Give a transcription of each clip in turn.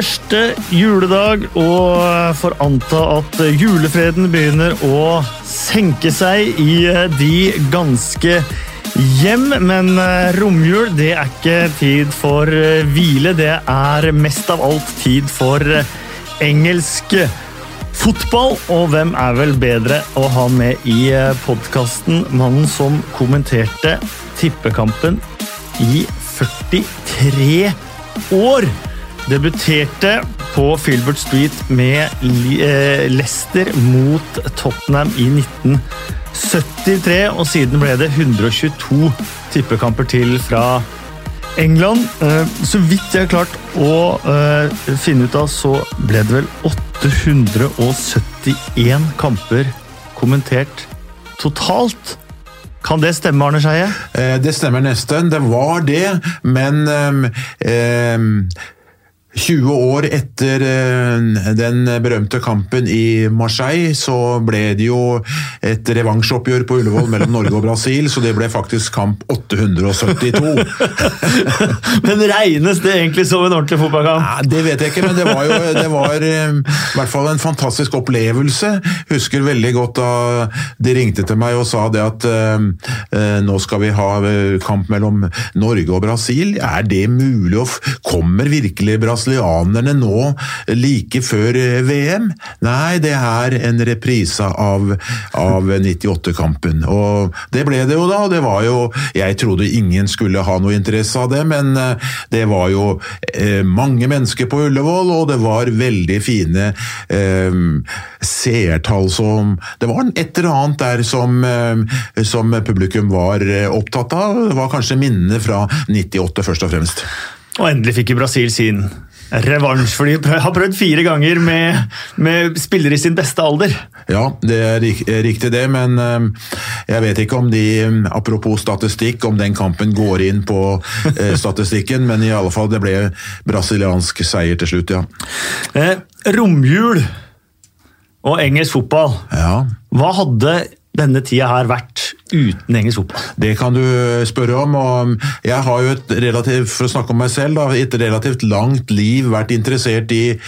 Første juledag, og får anta at julefreden begynner å senke seg i de ganske hjem. Men eh, romjul, det er ikke tid for eh, hvile. Det er mest av alt tid for eh, engelsk fotball. Og hvem er vel bedre å ha med i podkasten? Mannen som kommenterte tippekampen i 43 år. Debuterte på Filbert Street med Leicester mot Tottenham i 1973, og siden ble det 122 tippekamper til fra England. Så vidt jeg har klart å finne ut av, så ble det vel 871 kamper kommentert totalt. Kan det stemme, Arne Skeie? Det stemmer nesten. Det var det, men eh, 20 år etter den berømte kampen i Marseille, så ble det jo et revansjeoppgjør på Ullevål mellom Norge og Brasil, så det ble faktisk kamp 872. men regnes det egentlig som en ordentlig fotballkamp? Ja, det vet jeg ikke, men det var jo det var, i hvert fall en fantastisk opplevelse. Husker veldig godt da de ringte til meg og sa det at uh, nå skal vi ha kamp mellom Norge og Brasil. Er det mulig? Kommer virkelig Brasil brasilianerne nå like før VM? Nei, det er en reprise av, av 98-kampen. Og det ble det jo da. Det var jo Jeg trodde ingen skulle ha noe interesse av det, men det var jo eh, mange mennesker på Ullevål, og det var veldig fine eh, seertall som Det var et eller annet der som, eh, som publikum var opptatt av. Det var kanskje minnene fra 98 først og fremst. Og endelig fikk Brasil sin revansj, for de har prøvd fire ganger med, med spillere i sin beste alder. Ja, det er riktig det, men jeg vet ikke om de, apropos statistikk, om den kampen går inn på statistikken, men i alle fall det ble brasiliansk seier til slutt, ja. Eh, romjul og engelsk fotball. Ja. Hva hadde denne tida her vært uten engelsk fotball? Det kan du spørre om. og Jeg har jo et relativt, for å snakke om meg selv, da, et relativt langt liv vært interessert i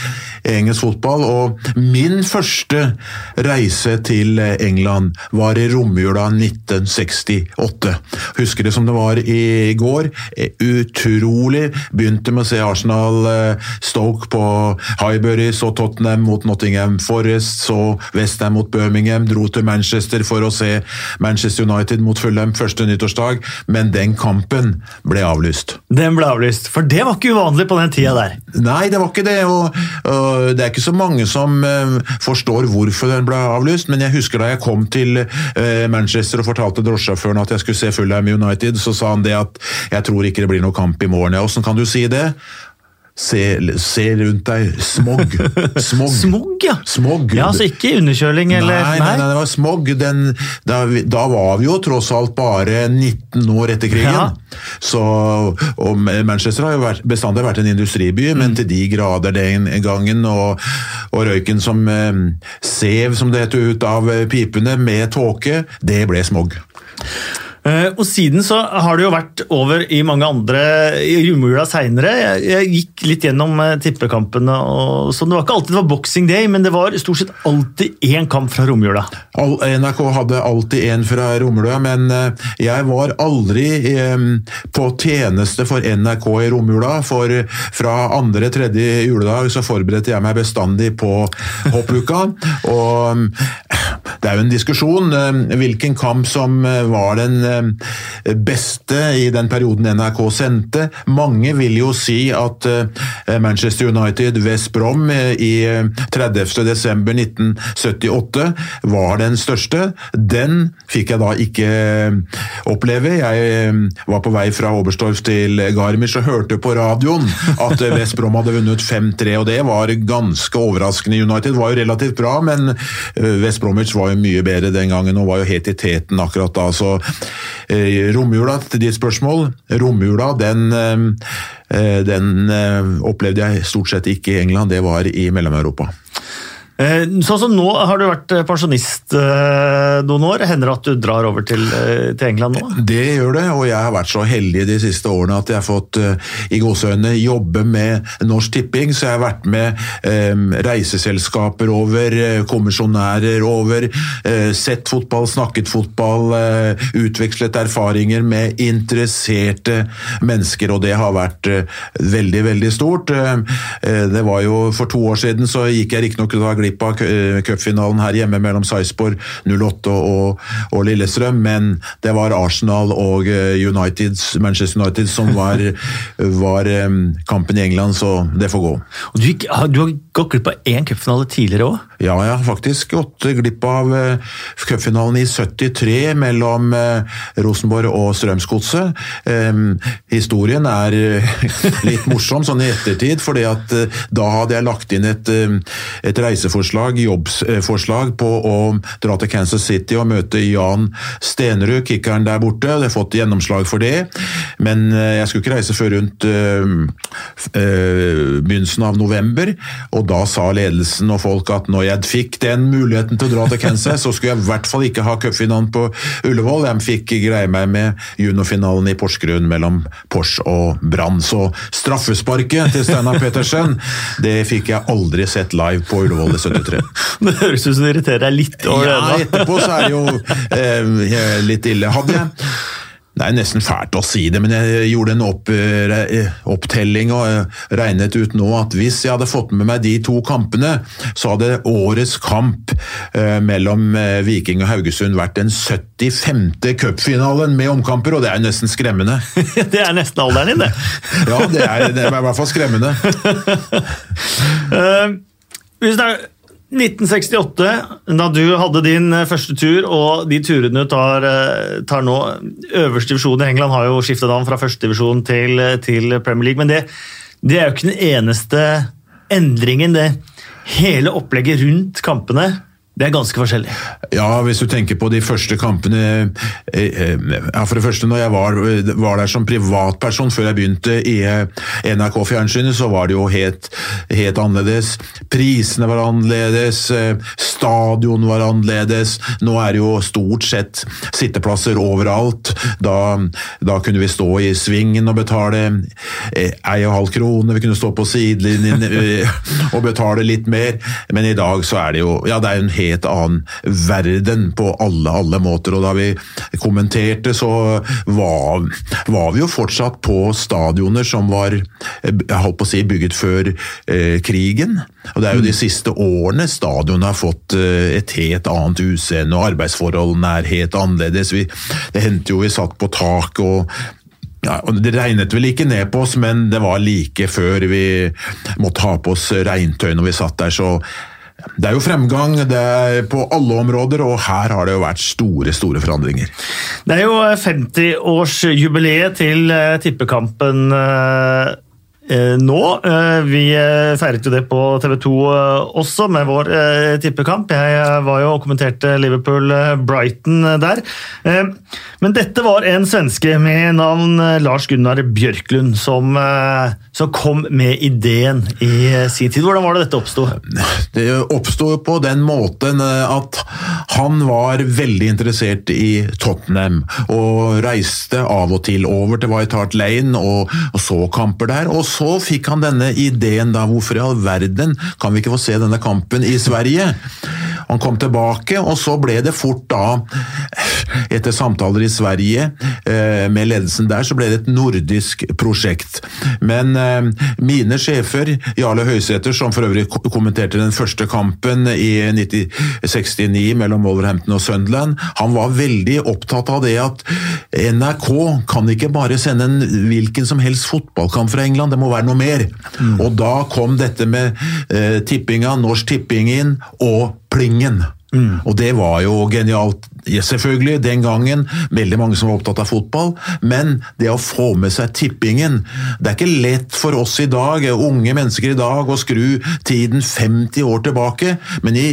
engelsk fotball. og Min første reise til England var i romjula 1968. Husker det som det var i går. Utrolig. Begynte med å se Arsenal Stoke på Highbury, så Tottenham mot Nottingham Forest, så Westham mot Birmingham, dro til Manchester for å se Manchester United mot Fulham første nyttårsdag, men den kampen ble avlyst. Den ble avlyst, for det var ikke uvanlig på den tida der? Nei, det var ikke det. og, og Det er ikke så mange som uh, forstår hvorfor den ble avlyst, men jeg husker da jeg kom til uh, Manchester og fortalte drosjesjåføren at jeg skulle se Fulham United, så sa han det at jeg tror ikke det blir noe kamp i morgen. Ja, Åssen kan du si det? Se, se, rundt deg. Smog. Smog, smog ja. Smog. ja. Altså ikke underkjøling eller Nei, nei, nei det var smog. Den, da, da, var vi jo tross alt bare 19 år etter krigen. Ja. Så, og Manchester har jo vært, bestandig vært en industriby, mm. men til de grader den gangen. Og, og røyken som eh, sev, som det heter, ut av pipene med tåke, det ble smog. Uh, og Siden så har det jo vært over i mange andre i romjula seinere. Jeg, gikk litt gjennom uh, tippekampene. og sånn. Det var ikke alltid det var boxing day, men det var stort sett alltid én kamp fra romjula. NRK hadde alltid én fra romjula, men uh, jeg var aldri på tjeneste for NRK i romjula. For fra andre-tredje juledag så forberedte jeg meg bestandig på hoppuka. og det er jo en diskusjon hvilken kamp som var den beste i den perioden NRK sendte. Mange vil jo si at Manchester United West Brom i 30.12.1978 var den største. Den fikk jeg da ikke oppleve. Jeg var på vei fra Oberstdorf til Garmisch og hørte på radioen at West Brom hadde vunnet 5-3, og det var ganske overraskende. United var jo relativt bra, men West Bromwich var jo mye bedre den gangen og var jo helt i teten akkurat da. så Romjula, til ditt spørsmål. Romjula, den, den opplevde jeg stort sett ikke i England, det var i Mellom-Europa. Eh, Sånn som nå har du vært eh, pensjonist eh, noen år. Hender det at du drar over til, til England nå? Det gjør det, og jeg har vært så heldig de siste årene at jeg har fått i gåseøynene jobbe med Norsk Tipping. Så jeg har vært med eh, reiseselskaper over, kommisjonærer over, eh, sett fotball, snakket fotball, eh, utvekslet erfaringer med interesserte mennesker, og det har vært eh, veldig, veldig stort. Det var jo For to år siden så gikk jeg riktignok da glipp av eh, cupfinalen her hjemme mellom Sarpsborg 08 og, og Lillestrøm, men det var Arsenal og United, Manchester United som var, var eh, kampen i England, så det får gå. Du, gikk- du har gått glipp av én cupfinale tidligere òg. Ja, jeg har faktisk gått glipp av eh, cupfinalen i 73 mellom eh, Rosenborg og Strømsgodset. Eh, historien er eh, litt morsom sånn i ettertid, fordi at eh, da hadde jeg lagt inn et, eh, et reiseforslag, jobbsforslag, på å dra til Kansas City og møte Jan Stenerud, kickeren der borte. Jeg har fått gjennomslag for det, men eh, jeg skulle ikke reise før rundt eh, eh, begynnelsen av november, og da sa ledelsen og folk at når jeg fikk den muligheten til å dra til Kansas, så skulle jeg i hvert fall ikke ha cupfinalen på Ullevål. Jeg fikk greie meg med juniorfinalen i Porsgrunn mellom Pors og Brann. Så straffesparket til Steinar Pettersen, det fikk jeg aldri sett live på Ullevål 73. Det høres ut som du irriterer deg litt over det. Ja, etterpå så er det jo eh, litt ille. Hadde jeg det er nesten fælt å si det, men jeg gjorde en opp, re- opptelling og eh, regnet ut nå at hvis jeg hadde fått med meg de to kampene, så hadde årets kamp eh, mellom eh, Viking og Haugesund vært den 75. cupfinalen med omkamper, og det er nesten skremmende. Det er nesten alderen din, det. Ja, det er, det er i hvert fall skremmende. Hvis det er 1968, da du hadde din eh, første tur, og de turene du tar, eh, tar nå Øverste divisjon i England har jo skiftet navn fra første divisjon til, eh, til Premier League, men det, det er jo ikke den eneste endringen. det Hele opplegget rundt kampene det er ganske forskjellig. Ja, hvis du tenker på de første kampene eh, eh, ja, For det første, når jeg var, var der som privatperson før jeg begynte i eh, NRK-fjernsynet, så var det jo helt, helt annerledes. Prisene var annerledes, stadion var annerledes. Nå er det jo stort sett sitteplasser overalt. Da, da kunne vi stå i svingen og betale ei og halv krone, vi kunne stå på sidelinjen og betale litt mer, men i dag så er det jo ja, det er en helt annen verden på alle, alle måter. Og da vi kommenterte, så var, var vi jo fortsatt på stadioner som var jeg holdt på å si, bygget før eh, krigen. Og det er jo de siste årene stadionet har fått eh, et helt annet utseende, og arbeidsforholdene er helt annerledes. Vi, det hendte jo vi satt på tak og ja, Det regnet vel ikke ned på oss, men det var like før vi måtte ha på oss regntøy når vi satt der. så det er jo fremgang det er på alle områder, og her har det jo vært store store forandringer. Det er jo 50-årsjubileet til eh, tippekampen eh, nå. Eh, Vi eh, feiret jo det på TV 2 eh, også, med vår eh, tippekamp. Jeg eh, var jo og kommenterte Liverpool-Brighton der. Eh, Men dette var en svenske med navn eh, Lars Gunnar Bjørklund som, eh, som kom med ideen i eh, sin tid. Hvordan var det dette oppsto? Det oppsto på den måten eh, at han var veldig interessert i Tottenham, og reiste av og til over til White Hart Lane og, og så kamper der. Og så fikk han denne ideen da, hvorfor i all verden kan vi ikke få se denne kampen i Sverige? Han kom tilbake, og så ble det fort da, etter samtaler i Sverige eh, med ledelsen der, så ble det et nordisk prosjekt. Men eh, mine sjefer, Jarle Høysæter, som for øvrig kommenterte den første kampen i 1969 mellom Wolverhampton og Sunderland, han var veldig opptatt av det at NRK kan ikke bare sende en hvilken som helst fotballkamp fra England, det må være noe mer. Og da kom dette med eh, tippinga, Norsk Tipping inn, og plingen. Og det var jo genialt. selvfølgelig, den gangen, veldig mange som var opptatt av fotball, men det å få med seg tippingen Det er ikke lett for oss i dag, unge mennesker i dag, å skru tiden 50 år tilbake, men i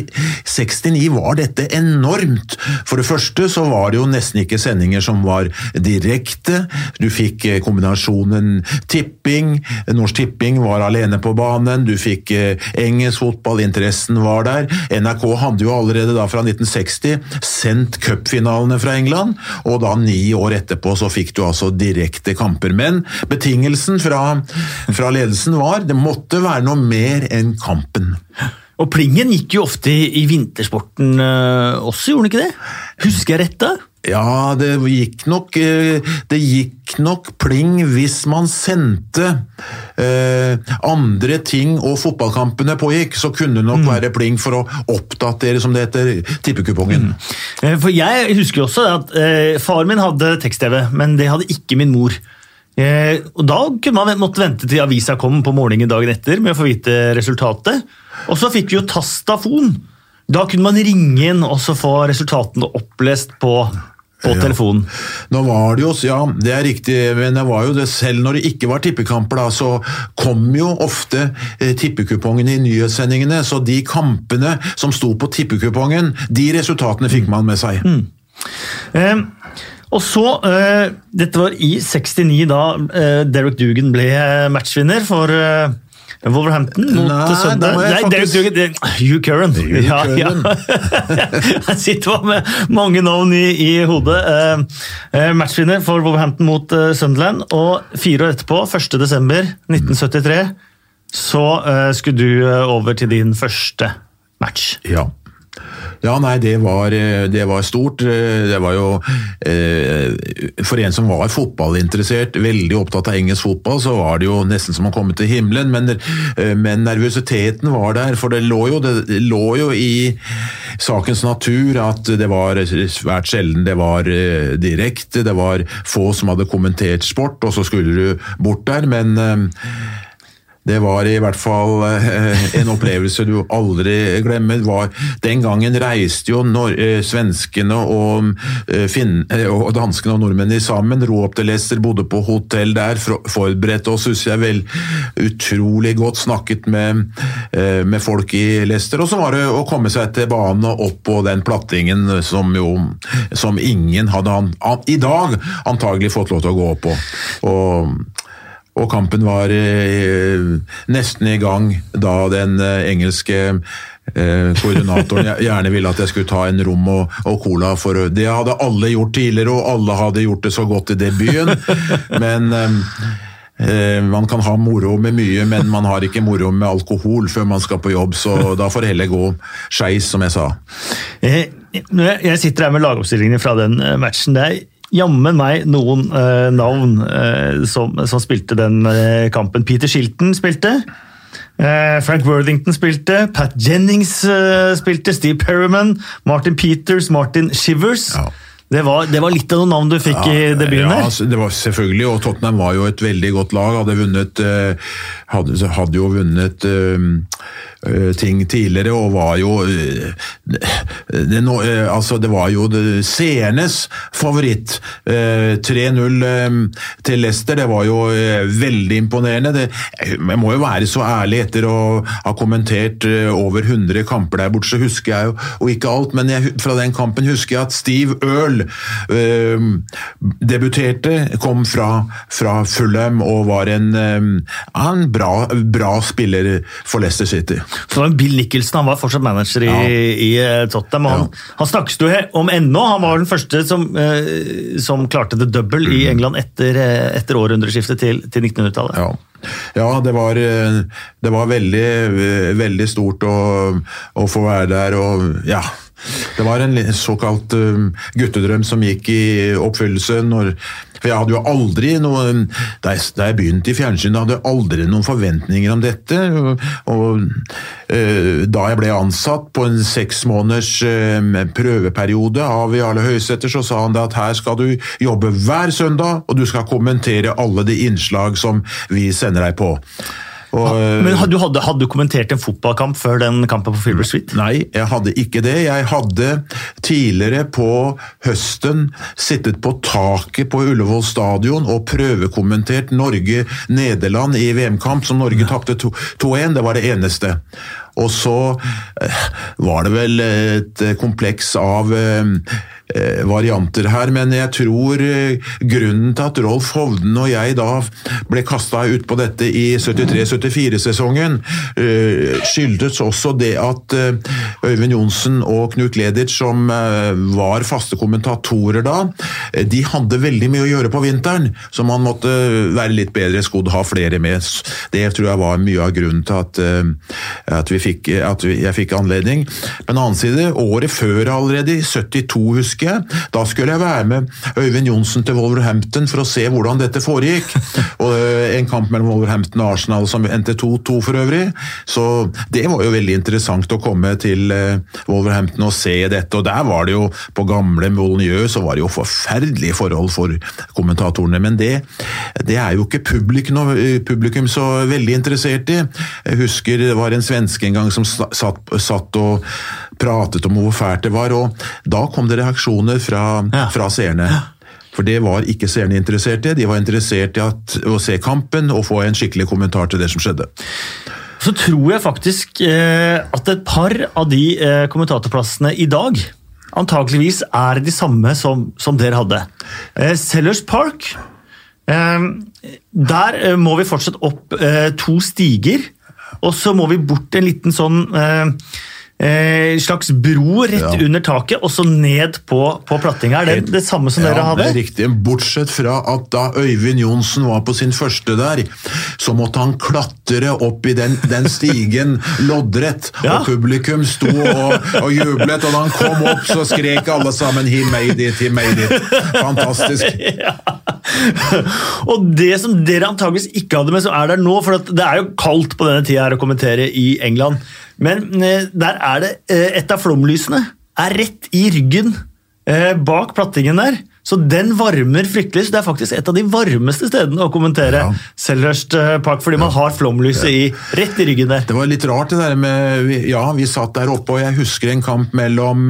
69 var dette enormt. For det første så var det jo nesten ikke sendinger som var direkte. Du fikk eh, kombinasjonen tipping, Norsk Tipping var alene på banen, du fikk eh, engelsk fotball, interessen var der. NRK hadde jo allerede da fra 1960 sendt cupfinalene fra England, og da ni år etterpå så fikk du altså direkte kamper. Men betingelsen fra, fra ledelsen var det måtte være noe mer enn kampen. Og plingen gikk jo ofte i, vintersporten uh, også, gjorde den ikke det? Husker jeg rett da? Ja, det gikk nok eh, Det gikk nok pling hvis man sendte eh, andre ting og fotballkampene pågikk, så kunne det nok mm. være pling for å oppdatere, som det heter, tippekupongen. Mm. Eh, for jeg husker også at eh, far min hadde tekst-TV, men det hadde ikke min mor. Eh, og Da kunne man måtte vente til avisa kom på morgenen dagen etter med å få vite resultatet. Og så fikk vi jo tastafon. Da kunne man ringe inn og så få resultatene opplest på, på ja. telefonen. Nå var det jo, ja, det er riktig, men det var jo det selv når det ikke var tippekamper, da, så kom jo ofte eh, tippekupongene i nyhetssendingene. Så de kampene som sto på tippekupongen, de resultatene fikk man med seg. Mm. Eh, og så, eh, Dette var i 69, da eh, Derek Dugan ble matchvinner for eh, Wolverhampton mot Nei, Sunday. Nei, faktisk... det er jo Hugh Curran. Hugh ja, ja. Jeg sitter med mange navn i, i hodet. Uh, matchvinner for Wolverhampton mot uh, Sunderland. Og fire år etterpå, 1.12.1973, så uh, skulle du over til din første match. Ja. Ja, nei, det var, eh, det var, stort. Eh, det var jo eh, For en som var fotballinteressert, veldig opptatt av engelsk fotball, så var det jo nesten som å komme til himmelen. Men, men nervøsiteten var der, for det lå, jo, det lå jo i sakens natur at det var svært sjelden det var direkte. Det var få som hadde kommentert sport, og så skulle du bort der. men det var i hvert fall eh, en opplevelse du aldri glemmer. Var, den gangen reiste jo eh, svenskene og, eh, og danskene og nordmennene sammen. Dro opp til Leicester, bodde på hotell der, forberedte oss husker jeg vel utrolig godt. Snakket med, med folk i Leicester. Og så var det å komme seg til banen og opp på den plattingen som jo som ingen hadde an, i dag antagelig fått lov til å gå opp på. Og og kampen var eh, nesten i gang da den eh, engelske eh, koordinatoren gjerne ville at jeg skulle ta en rom og, og, cola. for Det hadde alle gjort tidligere, og alle hadde gjort det så godt i debuten. Men eh, man kan ha moro med mye, men man har ikke moro med alkohol før man skal på jobb, så da får det heller gå skeis, som jeg sa. Jeg sitter her med lagoppstillingene fra den matchen. Det er jammen meg noen uh, navn uh, som, som, spilte den uh, kampen. Peter Shilton spilte. Frank Worthington spilte, Pat Jennings spilte, Steve Perriman, Martin Peters, Martin Shivers. Ja. Det var, det var, litt av noen navn du fikk ja, i debuten? Ja, altså, det var selvfølgelig, og Tottenham var jo et veldig godt lag. Hadde, vunnet, hadde, hadde jo vunnet Eh, ting tidligere, og var jo eh, det, no, eh, altså det var jo seernes favoritt. 3-0 til Leicester, det var jo veldig imponerende. Det, jeg må jo være så ærlig etter å ha kommentert over 100 kamper der borte, så husker jeg jo og ikke alt, men jeg, fra den kampen husker jeg at Steve Earl øh, debuterte, kom fra, fra Fulham og var en, øh, en bra, bra spiller for Leicester City. Var Bill Nicholson han var fortsatt manager i, ja. i eh, Tottenham. Han, ja. han snakkes jo om ennå. Han var den første som, eh, som klarte det double mm. i England etter, eh, etter århundreskiftet til, til 1900-tallet. Ja. Ja, det var, eh, det var veldig, veldig stort å, å, få være der, og ja. Det var en såkalt guttedrøm som gikk i oppfyllelse når for jeg hadde jo aldri noe Da jeg, begynte i fjernsynet, hadde jeg aldri noen forventninger om dette. Og uh, da jeg ble ansatt på en seks måneders uh, prøveperiode av Jarle Høysæter, så sa han at her skal du jobbe hver søndag, og du skal kommentere alle de innslag som vi sender deg på. Og, Men hadde, du hadde, hadde du kommentert en fotballkamp før den kampen på Filbert Street? Nei, jeg hadde ikke det. Jeg hadde tidligere på høsten sittet på taket på Ullevål stadion og prøvekommentert Norge-Nederland i VM-kamp, som Norge tapte 2-1. Det var det eneste. Og så eh, var det vel et kompleks av eh, Eh, varianter her, men jeg tror eh, grunnen til at Rolf Hovden og jeg da ble kasta ut på dette i 73-74-sesongen, eh, skyldtes også det at Øyvind Johnsen og Knut Leditsch, som var faste kommentatorer da, de hadde veldig mye å gjøre på vinteren, så man måtte være litt bedre skodd, ha flere med. Det tror jeg var mye av grunnen til at, at, fikk, at jeg fikk anledning. Men annen side, året før allerede, i 72 husker jeg. Da skulle jeg være med Øyvind Johnsen til Wolverhampton for å se hvordan dette foregikk. og eh, En kamp mellom Wolverhampton og Arsenal som endte 2-2 for øvrig. Så det var jo veldig interessant å komme til eh, Wolverhampton og se dette. Og der var det jo, på gamle Molyneux, så var det jo forferdelige forhold for kommentatorene. Men det, det er jo ikke publikum, publikum, så veldig interessert i. Jeg husker det var en svenske en gang som satt, satt og pratet om hvor fælt det var, og da kom det reaksjoner fra, ja. fra seerne. For det var ikke seerne interessert i, de var interessert i at, å se kampen og få en skikkelig kommentar til det som skjedde. Så tror jeg faktisk eh, at et par av de eh, kommentatorplassene i dag antakeligvis er de samme som, som dere hadde. Eh, Sellers Park, eh, der eh, må vi fortsatt opp eh, to stiger, og så må vi bort en liten sånn eh, slags bro rett ja. under taket, og så ned på, på plattinga. Er det det samme som ja, dere hadde? Det er riktig. Bortsett fra at da Øyvind Johnsen var på sin første der, så måtte han klatre opp i den, den stigen loddrett, ja. og publikum sto og, og, jublet, og da han kom opp, så skrek alle sammen 'he made it', 'he made it'. Fantastisk. Ja. og det som dere antageligvis ikke hadde med, som er der nå, for det er jo kaldt på denne tida her å kommentere i England. Men eh, der er det eh, Et av flomlysene er rett i ryggen eh, bak plattingen der. Så den varmer fryktelig. så Det er faktisk et av de varmeste stedene å kommentere ja. Selhurst Park, fordi man har flomlyset i, rett i ryggen der. Det var litt rart det der med Ja, vi satt der oppe, og jeg husker en kamp mellom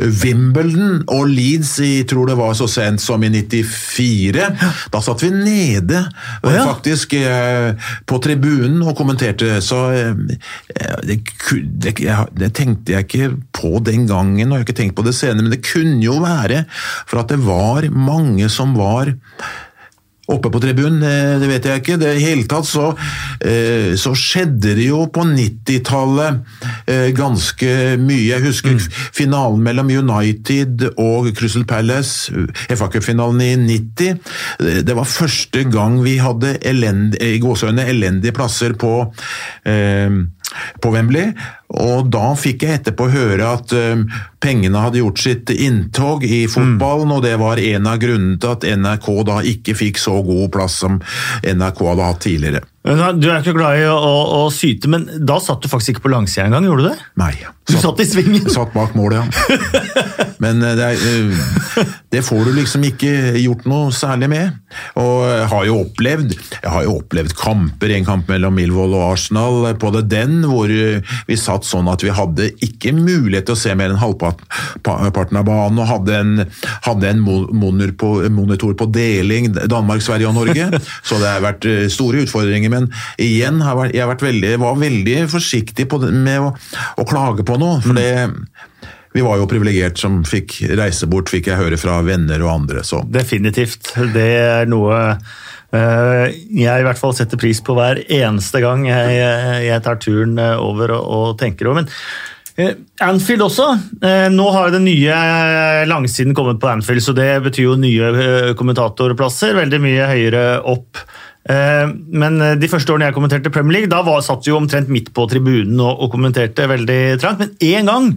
Wimbledon og Leeds i tror det var så sent som i 94. Da satt vi nede, oh, ja. faktisk, eh, på tribunen og kommenterte. Så eh, det, det, det, tenkte jeg ikke på den gangen, og jeg har ikke tenkt på det senere, men det kunne jo være for at det var mange som var oppe på tribunen, det vet jeg ikke. Det hele tatt så, eh, så skjedde det jo på 90-tallet eh, ganske mye. Jeg husker mm. finalen mellom United og Crystal Palace, FA Cup-finalen i 90. Det var første gang vi hadde elend, i gåsøgne elendige plasser på eh, på Wembley. Og da fikk jeg etterpå høre at um, pengene hadde gjort sitt inntog i fotballen, mm. og det var en av grunnene til at NRK da ikke fikk så god plass som NRK hadde hatt tidligere. Du er ikke glad i å, å, å syte, men da satt du faktisk ikke på langsida engang, gjorde du det? Nei. Du satt, satt i svingen? Satt bak målet, ja. Men eh, det, er, eh, det, får du liksom ikke gjort noe særlig med. Og jeg har jo opplevd jeg har jo opplevd kamper, en kamp mellom Milvold og Arsenal på det den, hvor vi satt sånn at vi hadde ikke mulighet til å se mer enn halvparten av banen, og hadde en, hadde en monitor, på, monitor på deling, Danmark, Sverige og Norge. Så det har vært eh, store utfordringer men igjen har jeg veldig, var veldig forsiktig det, med å, å, klage på noe. For det, vi var jo privilegert som fikk reise bort, fikk jeg høre fra venner og andre. Så. Definitivt. Det er noe jeg i hvert fall setter pris på hver eneste gang jeg, jeg tar turen over og, og tenker over. Men uh, Anfield også. Nå har den nye langsiden kommet på Anfield, så det betyr jo nye kommentatorplasser. Veldig mye høyere opp. Eh, men eh, de første årene jeg kommenterte Premier League, da var, satt vi jo omtrent midt på tribunen og, og kommenterte veldig trangt. Men én gang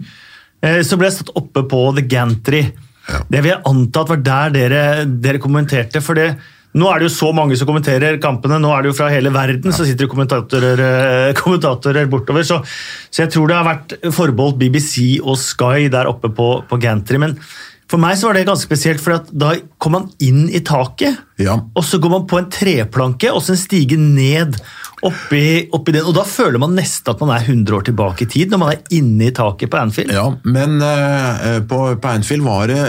eh, så ble jeg satt oppe på The Gantry. Ja. Det vil jeg anta var der dere, dere kommenterte. for det nå er det jo så mange som kommenterer kampene, nå er det jo fra hele verden ja. så sitter det kommentatorer, kommentatorer bortover. Så, så, jeg tror det har vært forbeholdt BBC og Sky der oppe på, på Gantry. Men for meg så var det ganske spesielt, for da kom man inn i taket, ja. og så går man på en treplanke og så en stige ned. Oppi, oppi den. Og da føler man nesten at man er 100 år tilbake i tid, når man er inne i taket på Anfield. Ja, men uh, på, på, Anfield var, det,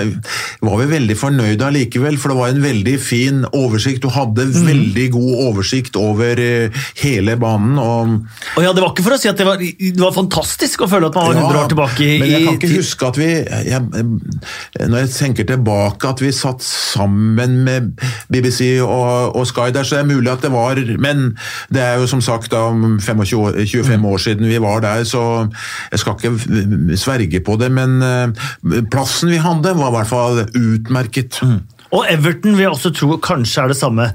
var, vi veldig fornøyde allikevel, for det var en veldig fin oversikt. Du hadde mm. veldig god oversikt over uh, hele banen. Og, og ja, Det var ikke for å si at det var, det var fantastisk å føle at man var 100 år tilbake i tid. Men jeg kan ikke huske at vi jeg, Når jeg tenker tilbake at vi satt sammen med BBC og, og Sky der, så er det mulig at det var Men det er jo som sagt da 25, 25 år siden vi var der, så jeg skal ikke sverge på det. Men eh, plassen vi hadde, var i hvert fall utmerket. Mm. Og Everton vil jeg også tro kanskje er det samme.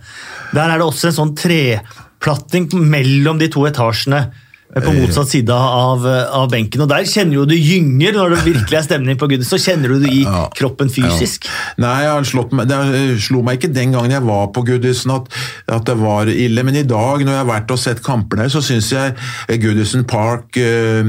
Der er det også en sånn treplatting mellom de to etasjene. Eh, på motsatt side av, av, benken. og Der kjenner jo du gynger når det virkelig er stemning på Goodison. Så kjenner du det i ja, kroppen fysisk. Ja. Nei, meg, det slo meg ikke den gangen jeg var på Goodison at, at, det var ille, men i dag når jeg har vært og sett kamper der, så syns jeg Goodison Park uh,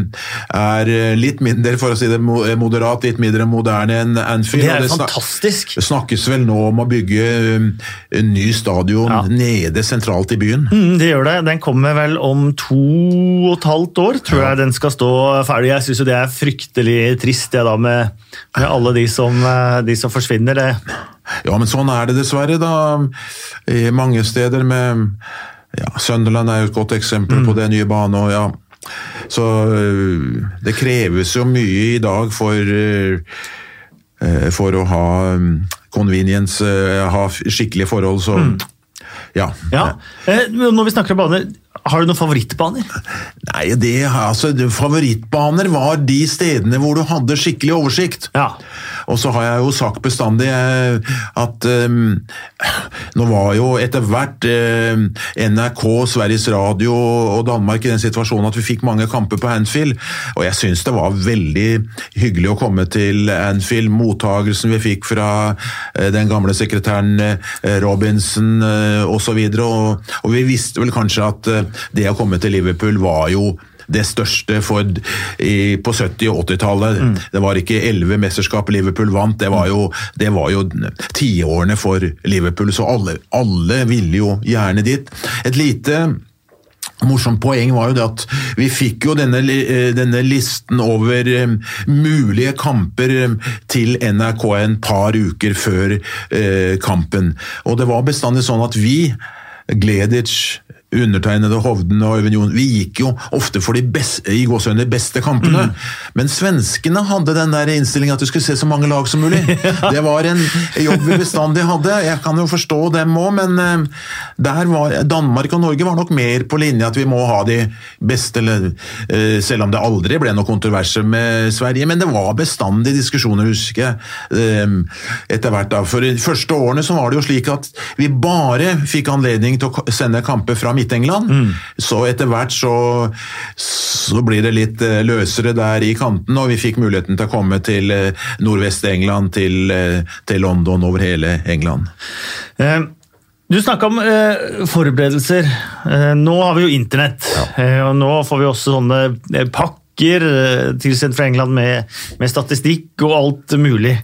er litt mindre, for å si det moderat, litt mindre moderne enn Anfield. Det er det fantastisk. Det snakkes vel nå om å bygge en ny stadion ja. nede sentralt i byen. Mm, det gjør det. Den kommer vel om to og et halvt år tror jeg den skal stå ferdig. Jeg syns jo det er fryktelig trist, det da, med, med alle de som, eh, de som, forsvinner. det. Ja, men sånn er det dessverre, da. I mange steder med ja, Sunderland er jo et godt eksempel mm. på det, nye bane. og ja, så eh, det kreves jo mye i dag for, eh, for å ha mm, convenience, ha skikkelige forhold, så mm. ja. ja. Når vi snakker om bane, har du noen favorittbaner? Nei, det, altså, Favorittbaner var de stedene hvor du hadde skikkelig oversikt. Ja. Og så har jeg jo sagt bestandig eh, at um, nå var jo etter hvert uh, NRK, Sveriges Radio og Danmark i den situasjonen at vi fikk mange kamper på Anfield, og jeg syns det var veldig hyggelig å komme til Anfield. Mottagelsen vi fikk fra uh, den gamle sekretæren uh, Robinson uh, osv. Og, og, og vi visste vel kanskje at det å komme til Liverpool var jo det største for, i, på 70- og 80-tallet. Mm. Det var ikke elleve mesterskap Liverpool vant, det var jo, det var jo tiårene for Liverpool, så alle, alle ville jo gjerne dit. Et lite morsomt poeng var jo det at vi fikk jo denne, denne listen over um, mulige kamper um, til NRK en par uker før kampen. Og det var bestandig sånn at vi, Gleditsch, undertegnede Hovden og Øyvind Jon, vi gikk jo ofte for de beste, i de beste kampene. Mm. Men svenskene hadde den der innstillinga at du skulle se så mange lag som mulig. Det var en jobb vi bestandig hadde. Jeg kan jo forstå dem òg, men eh, der var Danmark og Norge var nok mer på linje at vi må ha de beste, eh, selv om det aldri ble noe kontroverser med Sverige. Men det var bestandig diskusjoner, husker jeg, eh, etter hvert. da. For de første årene så var det jo slik at vi bare fikk anledning til å sende kamper fra Midt-England. Mm. Så etter hvert så, så, blir det litt eh, løsere der i kanten, og vi fikk muligheten til å komme til eh, Nordvest-England, til, eh, til, London, over hele England. Eh. Du snakka om eh, forberedelser. Eh, nå har vi jo internett. Ja. Eh, og nå får vi også sånne pakker tilsendt fra England med, med, statistikk og alt mulig.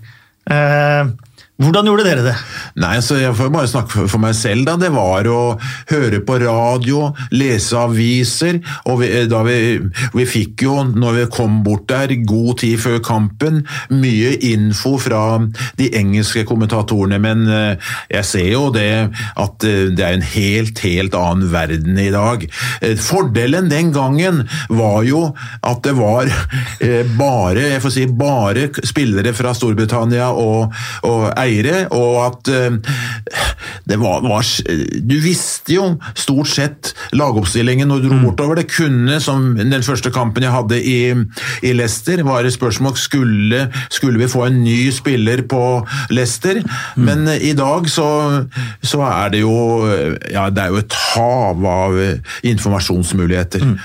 Hvordan gjorde dere det? Nei, så Jeg får bare snakke for meg selv. da. Det var å høre på radio, lese aviser. og Vi, da vi, vi fikk jo, når vi kom bort der, god tid før kampen, mye info fra de engelske kommentatorene. Men eh, jeg ser jo det at eh, det er en helt, helt annen verden i dag. Eh, fordelen den gangen var jo at det var bare, jeg får si, bare spillere fra Storbritannia og, og eiere, og at uh, det var, var, Du visste jo stort sett lagoppstillingen når du dro mm. bortover. Det kunne, som den første kampen jeg hadde i, i Leicester, var spørsmål skulle, skulle vi få en ny spiller på Leicester. Mm. Men uh, i dag så, så, er det jo ja, det er jo et hav av informasjonsmuligheter. Mm.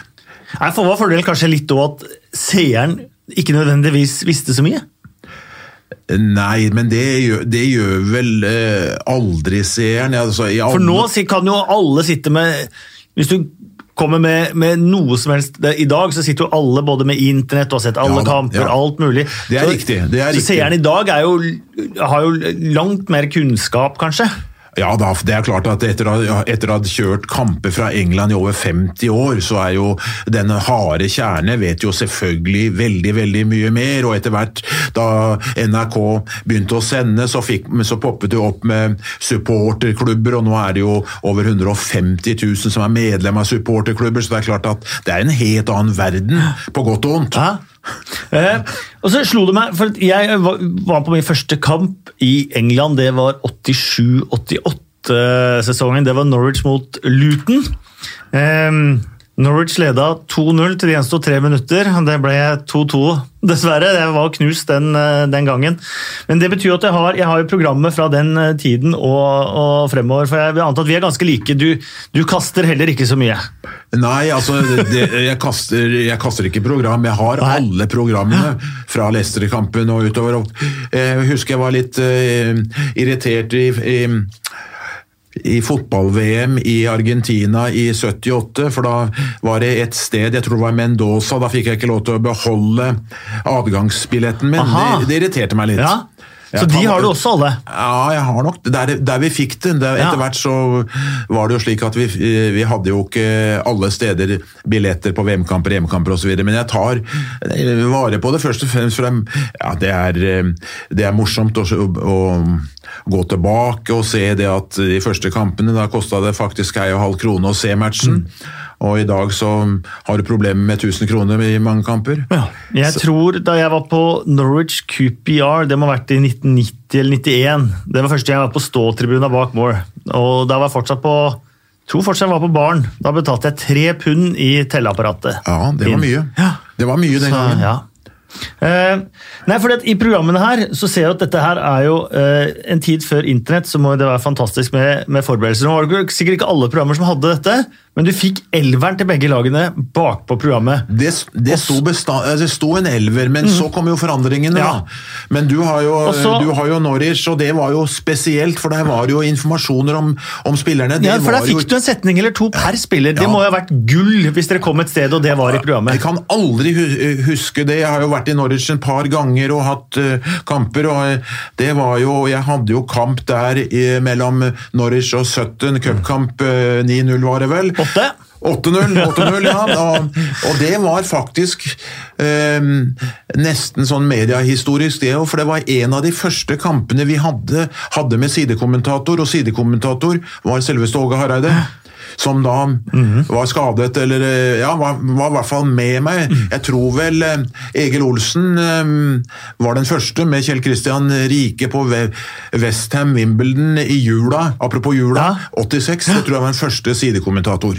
hva får fordelen kanskje litt òg at seeren ikke nødvendigvis visste så mye? Nei, men det gjør, det gjør vel eh, aldri seeren. Altså, For nå kan jo alle sitte med Hvis du kommer med, med, noe som helst I dag så sitter jo alle både med internett og har sett alle ja, kamper, ja. alt mulig. Det er så, riktig. Det er så seeren i dag jo, har jo langt mer kunnskap, kanskje? Ja da, det er klart at etter å, ha- kjørt kamper fra England i over 50 år, så er jo den harde kjerne vet jo selvfølgelig veldig, veldig mye mer, og etter hvert da NRK begynte å sende, så, fikk, så poppet det opp med supporterklubber, og nå er det jo over 150 000 som er medlem av supporterklubber, så det er klart at det er en helt annen verden, på godt og vondt. Eh, og så slo det meg, for jeg var på min første kamp i England. Det var 87-88-sesongen. Det var Norwich mot Luton. Eh, Norwich leda 2-0 til det gjensto tre minutter. Det ble 2-2, dessverre. Jeg var knust den, eh, den gangen. Men det betyr at jeg har, jeg har programmet fra den eh, tiden og, og fremover. For jeg vil anta at vi er ganske like. Du, du kaster heller ikke så mye. Nei, altså, det, jeg, kaster, jeg kaster ikke program. Jeg har Nei. alle programmene fra Leicester-kampen og utover. Jeg husker jeg var litt uh, irritert i, i, i fotball-VM i Argentina i 78, for da var det et sted, jeg tror det var Mendoza, da fikk jeg ikke lov til å beholde adgangsbilletten min. Det, det irriterte meg litt. Ja. Så de har du også, alle. ja, jeg har nok Der, der vi fikk det. Der. Etter hvert så var det jo slik at vi, vi hadde jo ikke alle steder billetter på VM-kamper, EM-kamper osv. Men jeg tar vare på det først og fremst for. Ja, det er, eh, det er morsomt å, å gå tilbake og se det at de første kampene da kosta det faktisk ei og halv krone å se matchen. Og i dag så har du problemer med 1000 kroner i mange kamper. Ja. Jeg tror da jeg var på Norwich QPR, det må ha vært i 1990 eller 91, det var første gang jeg var på ståtribunen bak mål. Og da var jeg fortsatt på tror fortsatt jeg var på baren. Da betalte jeg tre pund i telleapparatet. Ja, det var mye. Ja. Det var mye den Så, gangen. ja. Eh, nei, for I programmene her så ser jeg at dette her er jo uh, en tid før internett, så må det være fantastisk med, med forberedelser. Nå var det ikke- sikkert ikke alle programmer som hadde dette, men du fikk elveren til begge lagene bakpå programmet. Det, det, sto eh, det sto en elver, men så kom jo forandringene. Ja. da. Men du har, jo, Også, du har jo Norwich, og det var jo spesielt, for der var jo informasjoner om, om spillerne. Det Ja, for Der fikk jo- du en setning eller to per spiller. Det må jo ha vært gull hvis dere kom et sted og det var i programmet. Jeg kan aldri huske det. Jeg har jo vært i Norwich en par ganger og hatt uh, kamper. og eh, det var jo, Jeg hadde jo kamp der i, mellom Norwich og Sutton. Cupkamp uh, 9-0 var det vel. Åtte? 8-0, 8-0, ja. Og, og det var faktisk eh, nesten sånn mediehistorisk, det òg. For det var en av de første kampene vi hadde, hadde med sidekommentator, og sidekommentator var selveste Åge Hareide. Som da var skadet, eller eh, ja, var, var i hvert fall med meg. Jeg tror vel eh, Egil Olsen eh, var den første, med Kjell Kristian Rike på We- Westham Wimbledon i jula. Apropos jula, 86. Det tror jeg var den første sidekommentator.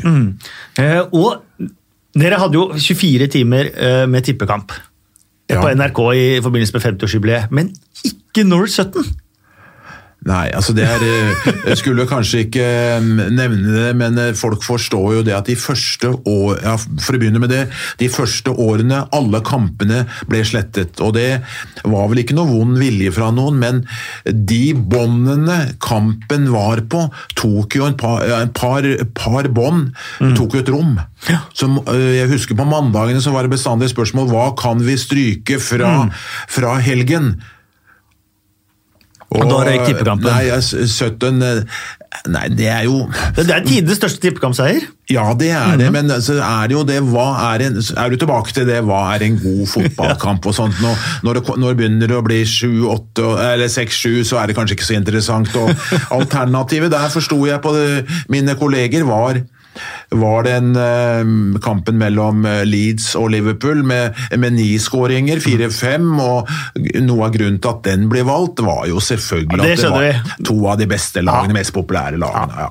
Eh, og dere hadde jo 24 timer eh, med tippekamp Ja. på NRK i forbindelse med 50-årsjubileet, men ikke Norwich 17. Nei, altså det er eh, Jeg skulle kanskje ikke eh, nevne det, men eh, folk forstår jo det at de første år, ja, For å begynne med det, de første årene alle kampene ble slettet. Og det var vel ikke noe vond vilje fra noen, men de båndene kampen var på, tok jo en par, en par, par bånd tok jo et rom. Som, eh, jeg husker På mandagene så var det bestandig spørsmål hva kan vi stryke fra, fra helgen. Og da røyk tippekampen. Nei, 17 eh, Nei, det er jo Det er tidenes største tippekampseier. Ja, det er det, men så er det jo det hva er, en, er du tilbake til det hva er en god fotballkamp og sånt? Når, når, det, når det begynner å bli 7-8 eller 6-7, så er det kanskje ikke så interessant. Og alternativet der forsto jeg på det, mine kolleger var var den eh, kampen mellom eh, Leeds og Liverpool med, med ni skåringer, 4-5, og noe av grunnen til at den ble valgt, var jo selvfølgelig Ja, det at det var var to av de beste lagene, mest populære lagene. Ja.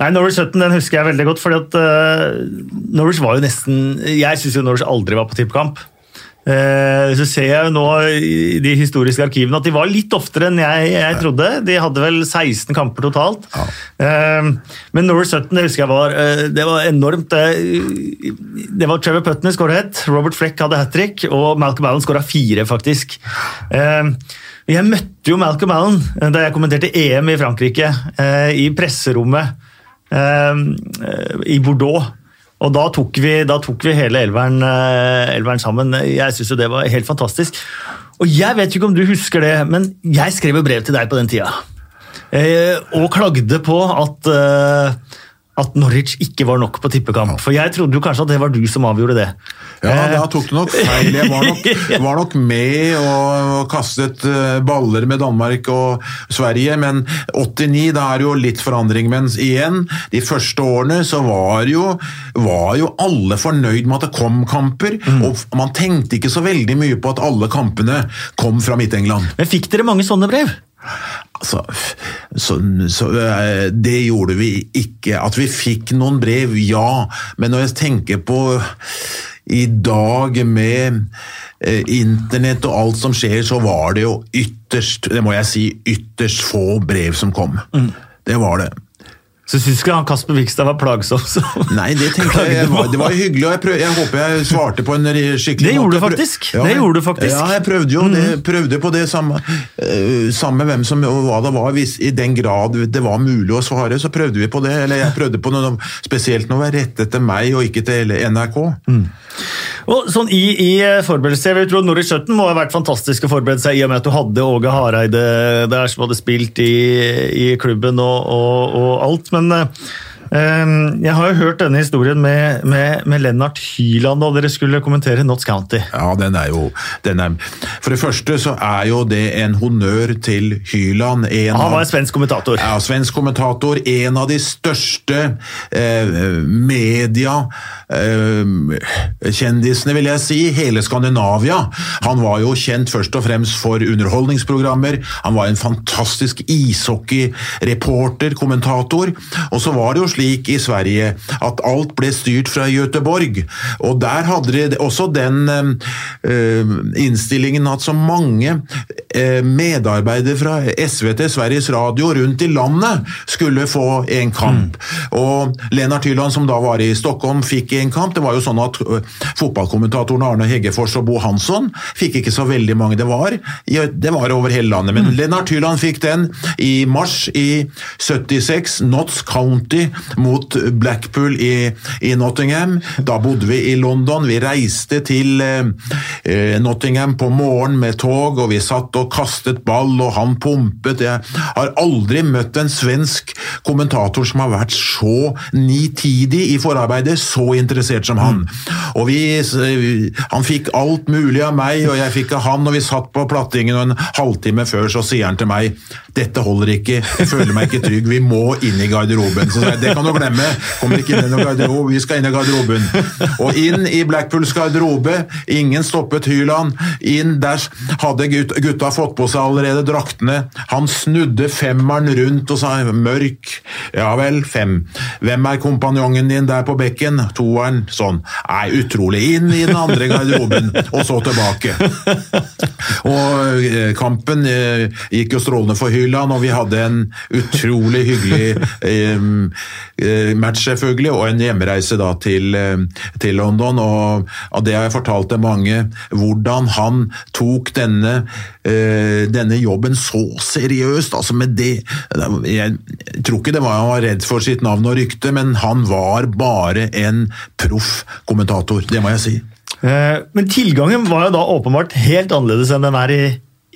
Nei, Norwich 17 den husker jeg veldig godt, fordi at uh, Norwich var jo nesten Jeg syns jo Norwich aldri var på tippekamp. Eh, så ser jeg jo nå i de historiske arkivene at de var litt oftere enn jeg, jeg trodde. De hadde vel 16 kamper totalt. Eh, men Norway 17 det husker jeg var, eh, det var enormt. Det, var Trevor Putney skåra ett, Robert Fleck hadde hat trick, og Malcolm Allen skåra fire, faktisk. Jeg møtte jo Malcolm Allen da jeg kommenterte EM i Frankrike, i presserommet i Bordeaux. Og da tok vi, da tok vi hele elveren, eh, elveren sammen. Jeg syns jo det var helt fantastisk. Og jeg vet ikke om du husker det, men jeg skrev jo brev til deg på den tida. eh, og klagde på at eh, at Norwich ikke var nok på tippekamp. For jeg trodde jo kanskje at det var du som avgjorde det. Ja, Eh, da tok du nok feil. Jeg var nok, var nok med og, kastet eh, baller med Danmark og Sverige, men 89 da er det jo litt forandring. Men igjen, de første årene så var jo, var jo alle fornøyd med at det kom kamper, Mm. og man tenkte ikke så veldig mye på at alle kampene kom fra Midt-England. Men fikk dere mange sånne brev? Altså, så, så, eh, det gjorde vi ikke. At vi fikk noen brev, ja. Men når jeg tenker på i dag med eh, internett og alt som skjer, så var det jo ytterst, det må jeg si, ytterst få brev som kom. Det var det. Så syns ikke han Kasper Vikstad var plagsom. Så. Nei, det tenker jeg, var, det var hyggelig, og jeg, prøv, jeg håper jeg svarte på en skikkelig Det gjorde måte. du faktisk. Det gjorde du faktisk. Ja, jeg prøvde jo det, prøvde på det samme, eh, samme hvem som og hva det var. Hvis, I den grad det var mulig å svare, så prøvde vi på det. Eller jeg prøvde på noe spesielt noe rettet til meg og ikke til NRK. Og sånn I, i forberedelse, jeg vil tro Norwich 17 må ha vært fantastisk å forberede seg i og med at du hadde Åge Hareide der som hadde spilt i, i klubben og, og, og alt. Men eh, jeg har jo hørt denne historien med, med, med Lennart Hyland da dere skulle kommentere Notts County. Ja, den er jo den er, For det første så er jo det en honnør til Hyland. En Han var en svensk kommentator. Ja, svensk kommentator. En av de største eh, mediekjendisene, vil jeg si, hele Skandinavia. Han var jo kjent først og fremst for underholdningsprogrammer. Han var en fantastisk ishockeyreporter, kommentator. Og så var det jo slik i Sverige at alt ble styrt fra Göteborg. Og der hadde de også den eh, innstillingen at så mange eh, medarbeidere fra SVT, Sveriges Radio, rundt i landet skulle få en kamp. Og Lennart Hyland, som da var i Stockholm, fikk en kamp. Det var jo sånn at ø, fotballkommentatorene Arne Heggefors og Bo Hansson fikk ikke så veldig mange. Det var, det var over hele landet, men Lennart Hyland fikk den i mars i 76. Notts County mot Blackpool i, i Nottingham. Da bodde vi i London. Vi reiste til eh, Nottingham på morgen med tog, og vi satt og kastet ball, og han pumpet. Jeg har aldri møtt en svensk kommentator som har vært så nitidig i forarbeidet, så interessert som han. Og vi, Han fikk alt mulig av meg, og jeg fikk av han, og vi satt på plattingen, og en halvtime før så sier han til meg dette holder ikke, jeg føler meg ikke trygg, vi må inn i garderoben. Så jeg, det kan du glemme, kommer ikke inn i noen garderobe, vi skal inn i garderoben. Og inn i Blackpools garderobe, ingen stoppet Hyland, inn der hadde gut- gutta fått på seg allerede draktene. Han snudde femmeren rundt og sa mørk, ja vel, fem. Hvem er kompanjongen din der på bekken? Toeren, sånn. Nei, utrolig. Inn i den andre garderoben, og så tilbake. Og eh, kampen eh, gikk jo strålende for Hyland, og vi hadde en utrolig hyggelig eh, match, selvfølgelig, og en hjemreise da til, til London. Og, og det har jeg fortalt til mange, hvordan han tok denne, eh, denne jobben så seriøst. altså med det, Jeg tror ikke det var han var redd for sitt navn og rykte, men han var bare en proff kommentator, det må jeg si. Eh, Men tilgangen var jo da åpenbart helt annerledes enn den er i,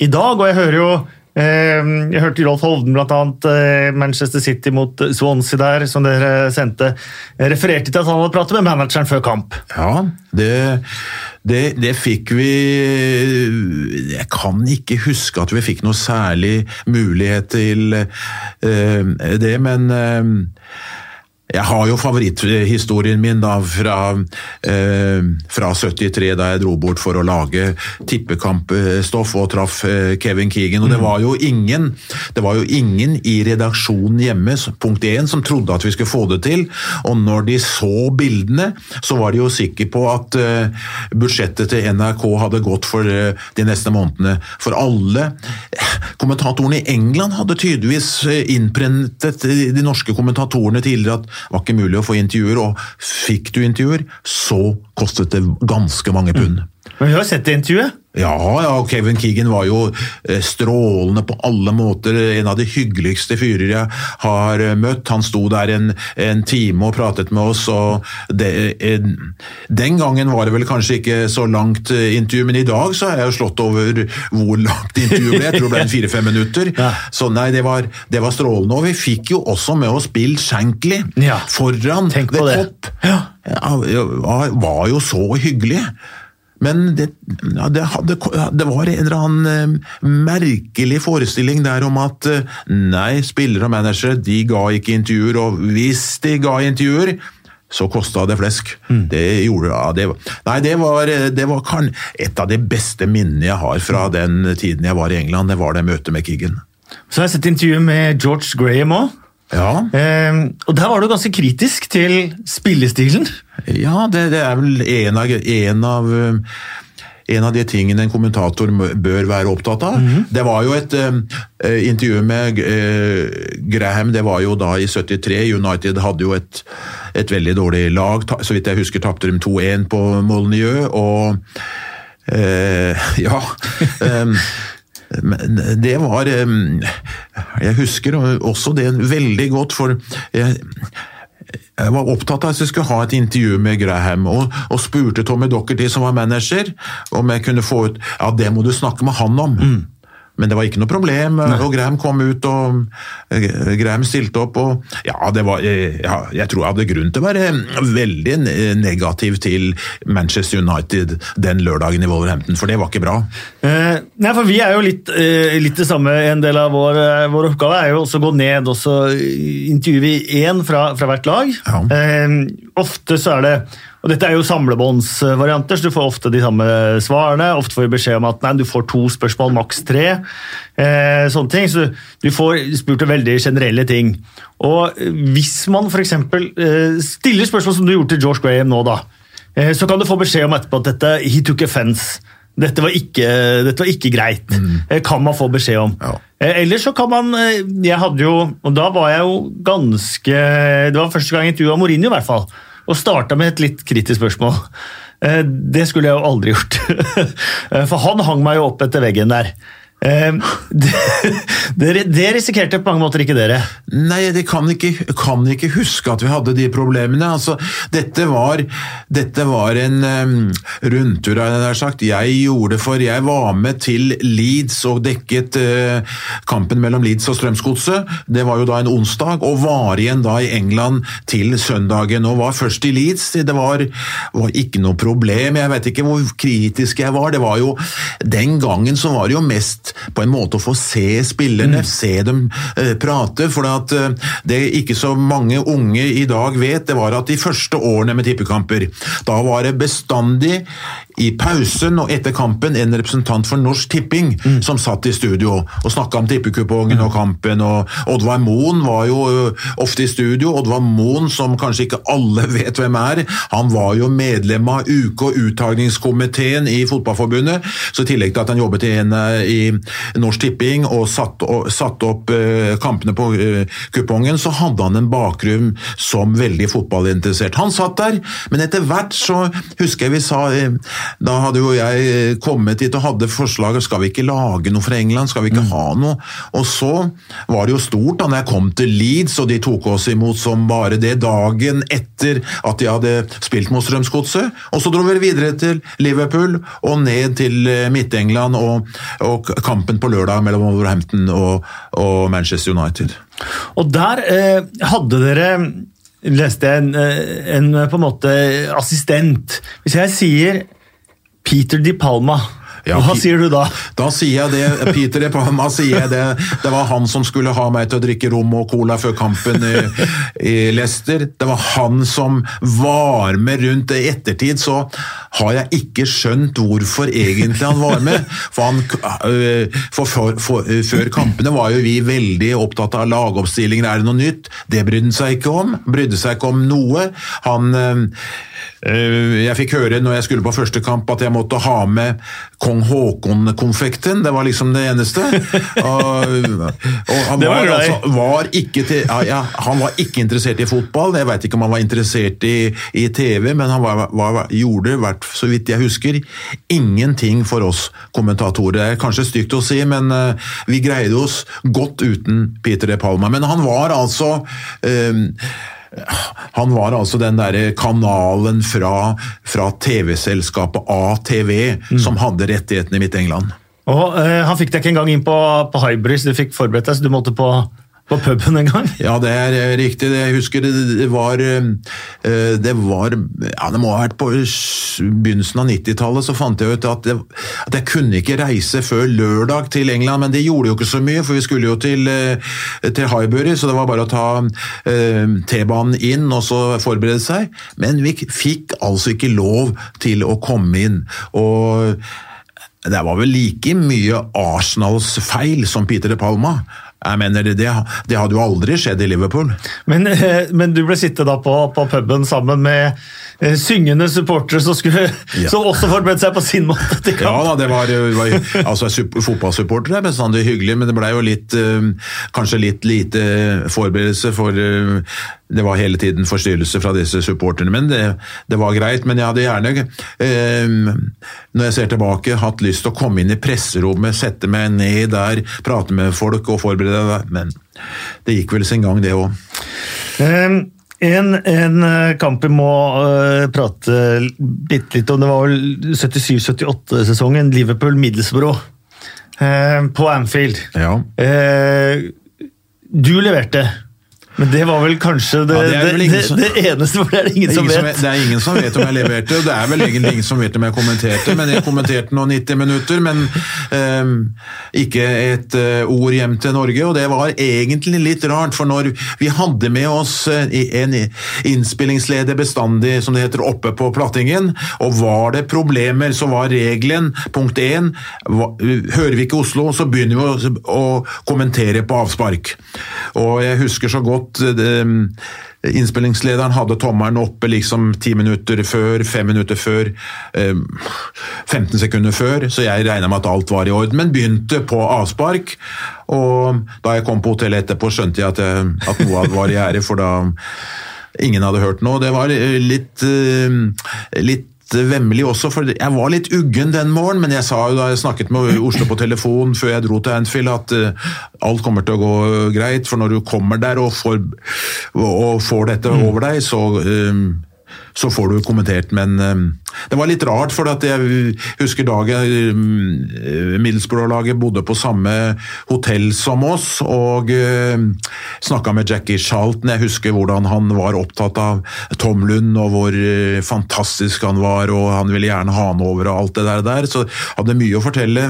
i dag. Og jeg hører jo Jeg hørte Rolf Hovden, annet eh, Manchester City mot Swansea der, som dere sendte. Jeg refererte til at han hadde pratet med manageren før kamp. Ja, det, det, det fikk vi Jeg kan ikke huske at vi fikk noe særlig mulighet til eh, det, men eh, jeg har jo favoritthistorien min da fra, eh, fra 73, da jeg dro bort for å lage tippekampstoff og traff eh, Kevin Keegan. Og det var jo ingen det var jo ingen i redaksjonen hjemme punkt 1, som trodde at vi skulle få det til. Og når de så bildene, så var de jo sikre på at eh, budsjettet til NRK hadde gått for eh, de neste månedene. For alle kommentatorene i England hadde tydeligvis eh, innprentet de norske kommentatorene tidligere at var ikke mulig å få intervjuer, og fikk du intervjuer, så kostet det ganske mange pund. Men vi har sett det intervjuet. Ja, ja, Kevin Keegan var jo eh, strålende på alle måter. En av de hyggeligste fyrer jeg har eh, møtt. Han sto der en, en time og pratet med oss. og det, en, Den gangen var det vel kanskje ikke så langt intervju, men i dag så har jeg jo slått over hvor langt intervjuet ble. Jeg tror det ble en fire-fem minutter. Ja. Så nei, det var, det var strålende. Og vi fikk jo også med oss Bill Shankly Ja. foran The det. Cop. Ja. Var- var jo så hyggelig. Men det, det, hadde, det var en eller annen eh, merkelig forestilling der om at eh, nei, spillere og managere de ga ikke intervjuer, og hvis de ga intervjuer, så kosta det flesk. Det gjorde ja, det, Nei, det var, det var kan, et av de beste minnene jeg har fra den tiden jeg var i England. Det var det møtet med Kiggen. Så har jeg sett intervju med George Graham òg. Ja, Eh, og der var du ganske kritisk til spillestilen. Ja, det, det er vel en av, en av eh, en av de tingene en kommentator bør være opptatt av. Det var jo et eh, eh, intervju med eh, Graham, det var jo da i 73. United hadde jo et, et veldig dårlig lag. Ta, så vidt jeg husker tapte de 2-1 på Molyneux, og eh, ja men det var Jeg husker også det veldig godt, for jeg, jeg var opptatt av at jeg skulle ha et intervju med Graham, og, og spurte Tommy Dockerty, som var manager, om jeg kunne få ut Ja, det må du snakke med han om. Men det var ikke noe problem, og Graham kom ut, og eh, Graham stilte opp, og ja, det var eh, ja, Jeg tror jeg hadde grunn til å være veldig negativ til Manchester United den lørdagen i Wolverhampton, for det var ikke bra. Eh, nei, for Vi er jo litt, eh, litt det samme. En del av vår, eh, vår oppgave er jo også å gå ned og så intervjuer vi én fra, fra hvert lag. Ja. Eh, ofte så er det og Dette er jo samlebåndsvarianter, så du får ofte de samme svarene. Ofte får vi beskjed om at nei, du får to spørsmål, maks tre. Eh, sånne ting, så Du får spurt om veldig generelle ting. Og Hvis man f.eks. Eh, stiller spørsmål som du gjorde til George Graham nå, da, eh, så kan du få beskjed om etterpå at dette he took offense. Dette var ikke, dette var ikke greit. Eh, Kan man få beskjed om. Ja. Eh, Eller så kan man eh, Jeg hadde jo Og da var jeg jo ganske Det var første gang jeg intervjua Mourinho, i hvert fall. Og starta med et litt kritisk spørsmål. Eh, Det skulle jeg jo aldri gjort. Eh, For han hang meg jo opp etter veggen der. Eh, Det, det, risikerte på mange måter ikke dere. Nei, jeg kan kan ikke huske at vi hadde de problemene. Altså, dette var, dette var en um, rundtur, jeg sagt. Jeg gjorde for Jeg var med til Leeds og dekket uh, kampen mellom Leeds og Strømsgodset. Det var jo da en onsdag, og var igjen da i England til søndagen. Og var først i Leeds. Det var, var ikke noe problem. Jeg vet ikke hvor kritisk jeg var. Det var jo Den gangen så var det jo mest på en måte å få se spillerne, se dem eh, prate. For at eh, det ikke så mange unge i dag vet, det var at de første årene med tippekamper, da var det bestandig i pausen og etter kampen en representant for Norsk Tipping som satt i studio og snakka om tippekupongen og kampen. og Oddvar Moen var jo ofte i studio. Oddvar Moen, som kanskje ikke alle vet hvem er, han var jo medlem av uke- og uttagningskomiteen i Fotballforbundet. Så i tillegg til at han jobbet i, en, i Norsk Tipping og satte satt opp kampene på kupongen, så hadde han en bakgrunn som veldig fotballinteressert. Han satt der, men etter hvert så husker jeg vi sa Da hadde jo jeg kommet dit og hadde forslaget skal vi ikke lage noe fra England, skal vi ikke ha noe? Og så var det jo stort da når jeg kom til Leeds, og de tok oss imot som bare det dagen etter at de hadde spilt mot Strømsgodset. Og så dro vi videre til Liverpool og ned til Midt-England og, og kampen på lørdag mellom Wolverhampton og, og Manchester United. Og der eh, hadde dere leste en, eh, en eh, på en måte assistent. Hvis jeg sier Peter Di Palma, Ja, hva sier du da? Da sier jeg det, Peter Epama sier jeg det. Det var han som skulle ha meg til å drikke rom og cola før kampen i, i Leicester. Det var han som var med rundt i ettertid, så har jeg ikke skjønt hvorfor egentlig han var med. For, han, øh, for, for, for Før kampene var jo vi veldig opptatt av lagoppstillinger, er det noe nytt? Det brydde han seg ikke om. Brydde seg ikke om noe. Han øh, Jeg fikk høre når jeg skulle på første kamp at jeg måtte ha med Kong Haakon-konfekten. Det var liksom det eneste. og, og han, var var, altså, var til, ja, han var ikke interessert i fotball. Jeg veit ikke om han var interessert i, i TV, men han var, gjorde, hvert, så vidt jeg husker, ingenting for oss kommentatorer. Det er kanskje stygt å si, men uh, vi greide oss godt uten Peter De Palma. Men han var altså eh, han var altså den derre kanalen fra, fra TV-selskapet ATV som hadde rettighetene i Midt-England. Og eh, Han fikk deg ikke engang inn på, på Hybris, du fikk forberedt deg, så du måtte på, på puben en gang. Ja, det er eh, riktig. Jeg husker det, var eh, Det var Ja, det må ha vært på begynnelsen av 90-tallet, så fant jeg ut at, det, at jeg kunne ikke reise før lørdag til England, men det gjorde jo ikke så mye, for vi skulle jo til, eh, til Highbury, så det var bare å ta eh, T-banen inn og så forberede seg. Men vi fikk altså ikke lov til å komme inn. og det var vel like mye Arsenals feil som Peter de Palma. Jeg mener, det, det hadde jo aldri skjedd i Liverpool. Men, eh, men du ble sittet da på, på puben sammen med syngende supportere som, skulle, Ja. som også forberedte seg på sin måte til Ja kamp. da, det var, var altså Fotballsupportere er bestandig hyggelig, men det blei jo litt eh, Kanskje litt lite forberedelse, for eh, det var hele tiden forstyrrelse fra disse supporterne. Men det, det var greit. Men jeg hadde gjerne, eh, når jeg ser tilbake, hatt lyst til å komme inn i presserommet, sette meg ned der, prate med folk og forberede deg. Men det gikk vel sin gang, det òg. Eh, En, en eh, kamp vi må uh, prate bitte litt om, det var vel 77-78-sesongen, Liverpool-Middlesbrough uh, på Anfield. Ja. Uh, du leverte, men det var vel kanskje det, Ja, det vel det, som- det eneste, for det er det ingen som ingen som, vet. det er ingen som vet om jeg leverte, og det er vel egentlig ingen som vet om jeg kommenterte, men jeg kommenterte nå 90 minutter, men um, ikke et uh, ord hjem til Norge, og det var egentlig litt rart, for når vi hadde med oss eh, en innspillingsleder bestandig, som det heter, oppe på plattingen, og var det problemer, så var regelen, punkt 1, hører vi ikke Oslo, så begynner vi å, å kommentere på avspark. Og jeg husker så godt eh, Innspillingslederen hadde tommelen oppe liksom ti minutter før, fem minutter før, eh, 15 sekunder før, så jeg regna med at alt var i orden, men begynte på avspark. Og da jeg kom på hotellet etterpå, skjønte jeg at, jeg, at noe var i gjære, for da ingen hadde hørt noe. Det var litt, litt, litt vemmelig også, for jeg var litt uggen den morgenen, men jeg sa jo da jeg snakket med Oslo på telefon før jeg dro til Anfield at uh, alt kommer til å gå greit, for når du kommer der og får, og får dette over deg, så eh, så får du kommentert, men eh, det var litt rart, for at jeg husker dagen uh, Middlesbrough-laget bodde på samme hotell som oss, og uh, snakka med Jackie Charlton. Jeg husker hvordan han var opptatt av Tom Lund, og hvor eh, fantastisk han var, og han ville gjerne ha han over og alt det der, der. så hadde mye å fortelle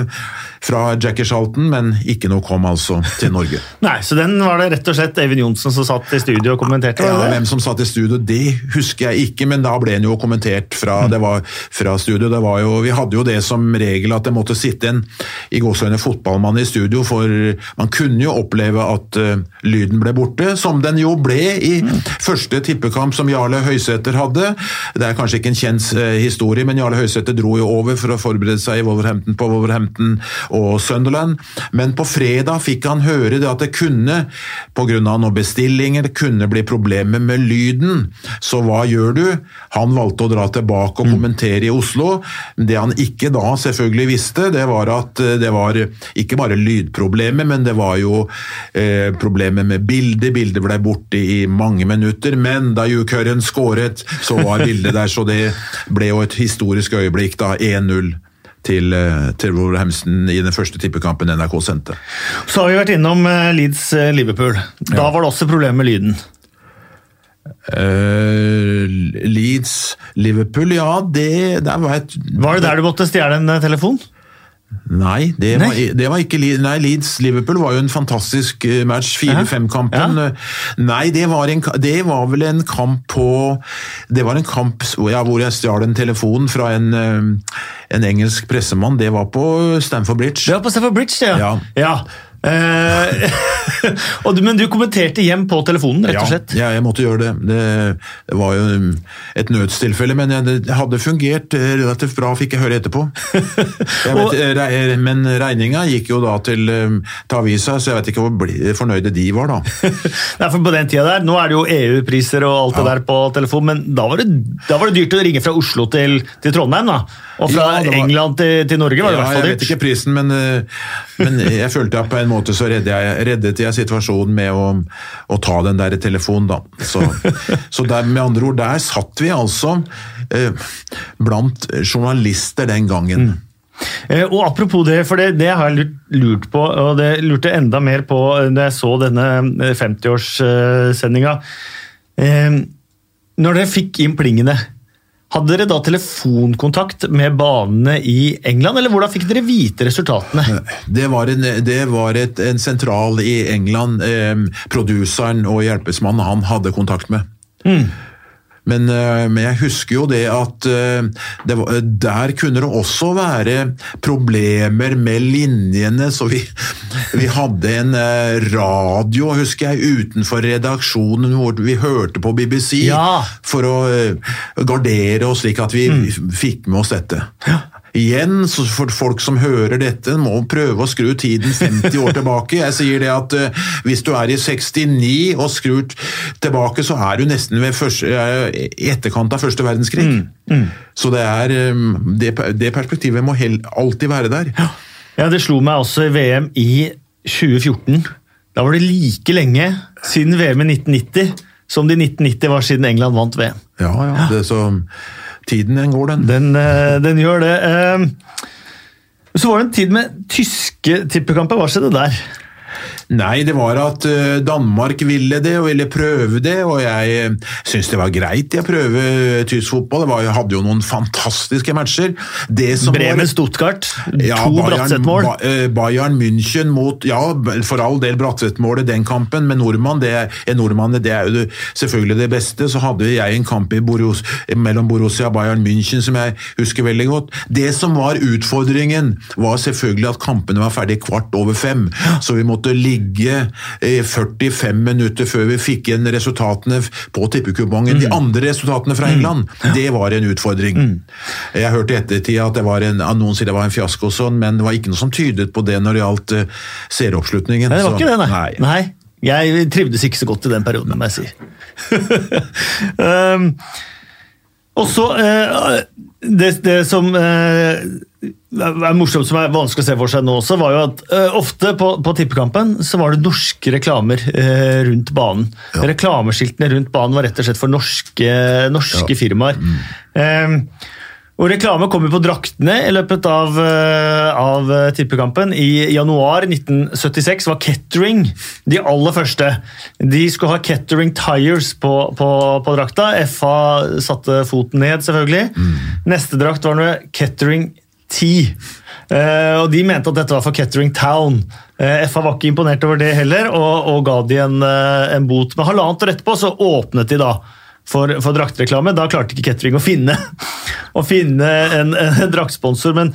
fra Jackie Charlton, men ikke noe kom altså til Norge. Nei, så den var det rett og slett Eivind Johnsen som satt i studio og kommenterte? Ja? Hvem som satt i studio, det husker jeg ikke, men da ble den jo kommentert fra, det var fra studio. Det var jo, vi hadde jo det som regel at det måtte sitte en i gåseøyne fotballmann i studio, for man kunne jo oppleve at uh, lyden ble borte, som den jo ble i første tippekamp som Jarle Høysæter hadde. Det er kanskje ikke en kjent uh, historie, men Jarle Høysæter dro jo over for å forberede seg i Wolverhampton på Wolverhampton og Sunderland, men på fredag fikk han høre det at det kunne, av noen bestillinger, det kunne bli problemer med lyden. Så hva gjør du? Han valgte å dra tilbake og kommentere i Oslo. Det han ikke da selvfølgelig visste, det var at eh, det var ikke bare lydproblemer, men det var jo eh, problemer med bildet. Bildet ble borte i mange minutter, men da Hugh Curran skåret, så var bildet der, så det ble jo et historisk øyeblikk, da 1-0 til, eh, til Wolverhampton i den første tippekampen NRK sendte. Så har vi vært innom eh, Leeds-Liverpool. Da var det også problemer med lyden. Eh, Leeds, Liverpool, ja, det var et Var det der du måtte stjele en eh, telefon? Nei, det Nei. var, det var ikke Nei, Leeds-Liverpool var jo en fantastisk eh, match. 4-5-kampen. Nei, det var, en, det var vel en kamp på Det var en kamp jeg, hvor jeg stjal en telefon fra en, en engelsk pressemann. Det var på Stamford Bridge. Det var på Stamford Bridge, det, Ja. ja. Eh, men du kommenterte hjem på telefonen, rett og slett? Ja, jeg måtte gjøre det. Det, det var jo et nødstilfelle, men jeg, det hadde fungert eh, relativt bra, fikk jeg høre etterpå. Jeg vet, Og- re, men regninga gikk jo da til, eh, til avisa, så jeg vet ikke hvor fornøyde de var, da. Nei, for på den tida der, Nå er det jo EU-priser og alt det Ja. der på telefon, men da var, det, da var det dyrt å ringe fra Oslo til, til Trondheim. da. Og fra Ja, var- England til, til Norge var det i hvert jeg vet ikke prisen, men, eh, men jeg følte at på en måte så reddet jeg, reddet jeg situasjonen med å, å ta den der telefonen, da. Så, så der, med andre ord, der satt vi altså eh, blant journalister den gangen. Mm. og Apropos det, for det, det har jeg lurt, lurt på, og det lurte jeg enda mer på eh, da jeg så denne 50-årssendinga. Eh, når dere fikk inn plingene, hadde dere da telefonkontakt med banene i England, eller hvordan fikk dere vite resultatene? Det var, en, det var et, en sentral i England. Eh, produseren og hjelpesmannen han hadde kontakt med. Men, eh, men jeg husker jo det at eh, det var, der kunne det også være problemer med linjene, så vi, vi hadde en eh, radio, husker jeg, utenfor redaksjonen hvor vi hørte på BBC Ja. for å eh, gardere oss slik at vi fikk med oss dette. Igjen, så for folk som hører dette, må prøve å skru tiden 50 år tilbake. Jeg sier det at uh, hvis du er i 69 og skrur tilbake, så er du nesten ved første, eh, i etterkant av første verdenskrig. Så det er um, det, det perspektivet må alltid være der. Ja, Det slo meg også i VM i 2014. Da var det like lenge siden VM i 1990 som det i 1990 var siden England vant VM. Ja, ja. Det, så tiden den går, den. Den, eh, den gjør det. Eh, Så var det en tid med tyske tippekamper. Hva skjedde der? Nei, det var at eh, Danmark ville det, og ville prøve det, og jeg syns det var greit å prøve eh, tysk fotball. Det var, jeg hadde jo noen fantastiske matcher. Det som var- Bremen-Stuttgart. Ja, to Bayern- Bratseth-mål. Eh, Bayern München mot Ja, for all del Bratseth-målet den kampen, men nordmann, det er, eh, nordmann, det er jo det, selvfølgelig det beste. Så hadde jeg en kamp i Boros, mellom Borussia og Bayern München som jeg husker veldig godt. Det som var utfordringen, var selvfølgelig at kampene var ferdig kvart over fem. Så vi måtte ligge eh, 45 minutter før vi fikk igjen resultatene på tippekupongen. Mm. De andre resultatene fra England, det var en utfordring. Jeg hørte i ettertid at det var en, noen sier det var en fiasko, sånn, men det var ikke noe som tydet på det når det gjaldt uh, seeroppslutningen. Nei, det var så- ikke det, nei. nei. Jeg trivdes ikke så godt i den perioden, må jeg si. um, og så uh, det, det som eh, er morsomt, som er vanskelig å se for seg nå også, var jo at uh, ofte på, på tippekampen så var det norske reklamer uh, rundt banen. Reklameskiltene rundt banen var rett og slett for norske, norske firmaer. Um, og Reklame kom jo på draktene i løpet av, eh, av tippekampen. I januar 1976 var Kettering de aller første. De skulle ha Kettering Tires på, på, på drakta. FA satte foten ned, selvfølgelig. Neste drakt var noe Kettering T. Uh, og De mente at dette var for Kettering Town. Uh, FA var ikke imponert over det heller, og, og ga de en, uh, en bot. Men halvannet år etterpå så åpnet de da for, for draktreklame. Da klarte ikke Kettering å finne, å finne en, en draktsponsor, men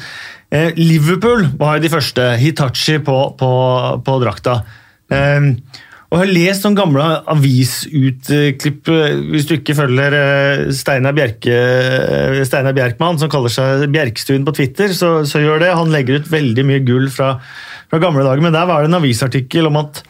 eh, Liverpool var jo de første. Hitachi på, på, på drakta. Eh, og jeg har lest noen gamle avisutklipp, eh, hvis du ikke følger eh, Steinar, Bjerke, eh, Steinar Bjerkman, som kaller seg Bjerkstuen på Twitter, så, så gjør det. Han legger ut veldig mye gull fra, fra gamle dager, men der var det en avisartikkel om at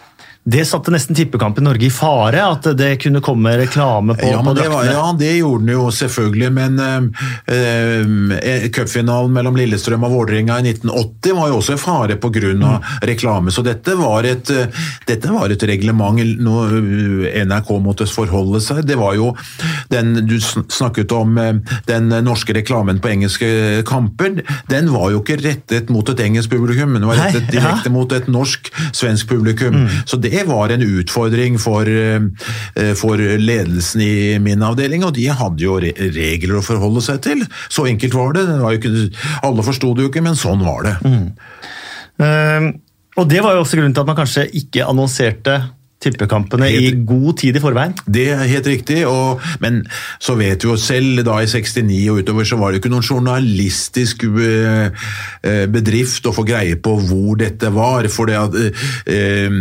det satte nesten tippekamp i Norge i fare, at det kunne komme reklame på, Ja, på draktene? det var, ja, det gjorde den jo selvfølgelig, men eh, eh, cupfinalen mellom Lillestrøm og Vålerenga i 1980 var jo også i fare pga. Mm. reklame. Så dette var et, eh, dette var et reglement eh, NRK måtte forholde seg. Det var jo den Du snakket om eh, den norske reklamen på engelske kamper. Den var jo ikke rettet mot et engelsk publikum, men den var rettet ja. direkte mot et norsk-svensk publikum. Så det var en utfordring for, eh, for ledelsen i min avdeling, og de hadde jo regler å forholde seg til. Så enkelt var det. det var ikke, alle forsto det jo ikke, men sånn var det. Ehm, og det var jo også grunnen til at man kanskje ikke annonserte tippekampene i god tid i forveien. Det er helt riktig, og, men så vet du jo selv, da i 69 og utover, så var det ikke noen journalistisk eh, eh, bedrift å få greie på hvor dette var. For det at eh,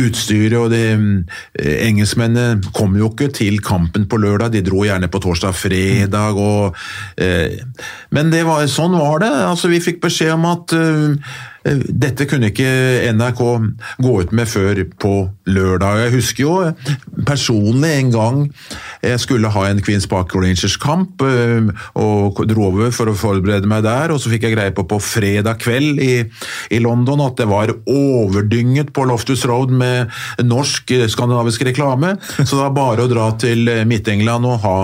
utstyret og det Engelskmennene kom jo ikke til kampen på lørdag, de dro gjerne på torsdag-fredag. og eh, Men det var, sånn var det. altså Vi fikk beskjed om at dette kunne ikke NRK gå ut med før på lørdag. Jeg husker jo personlig en gang jeg skulle ha en Queens Park Rangers-kamp eh, og dro over for å forberede meg der, og så fikk jeg greie på på fredag kveld i, i London at det var overdynget på Loftus Road med norsk eh, skandinavisk reklame, så det var bare å dra til Midt-England og ha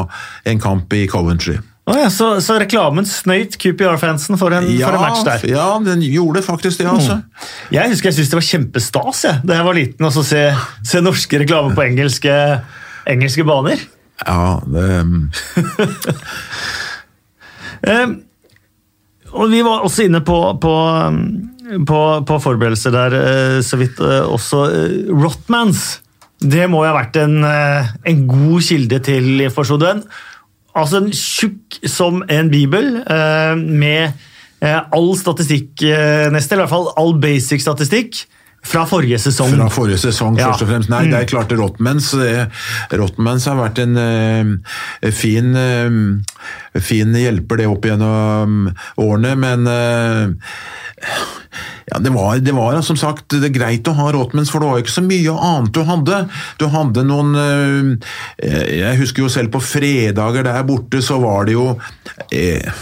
en kamp i Coventry. Oh ja, så, så, reklamen snøyt QPR-fansen for, ja, for, en match der? Ja, den gjorde faktisk det, altså. Mm. Jeg husker jeg syntes det var kjempestas jeg, da jeg var liten, å se, se, norske reklamer på engelske, engelske baner. Ja, det um, Og vi var også inne på, på, på, på forberedelser der, eh, så vidt. Eh, også uh, Rotmans. Det må jo ha vært en, en god kilde til informasjon. Altså en tjukk som en bibel, eh, med eh, all statistikk, eh, eller i hvert fall all basic statistikk. Fra forrige sesong. Fra forrige sesong, ja. først og fremst. Nei, mm. det er klart Rottmans. Rottmans har vært en fin, fin hjelper, det opp gjennom årene, men ja, det var, det var, som sagt det greit å ha Rotmans, for det var ikke så mye annet du hadde. Du hadde noen eh, Jeg husker jo selv på fredager der borte, så var det jo eh,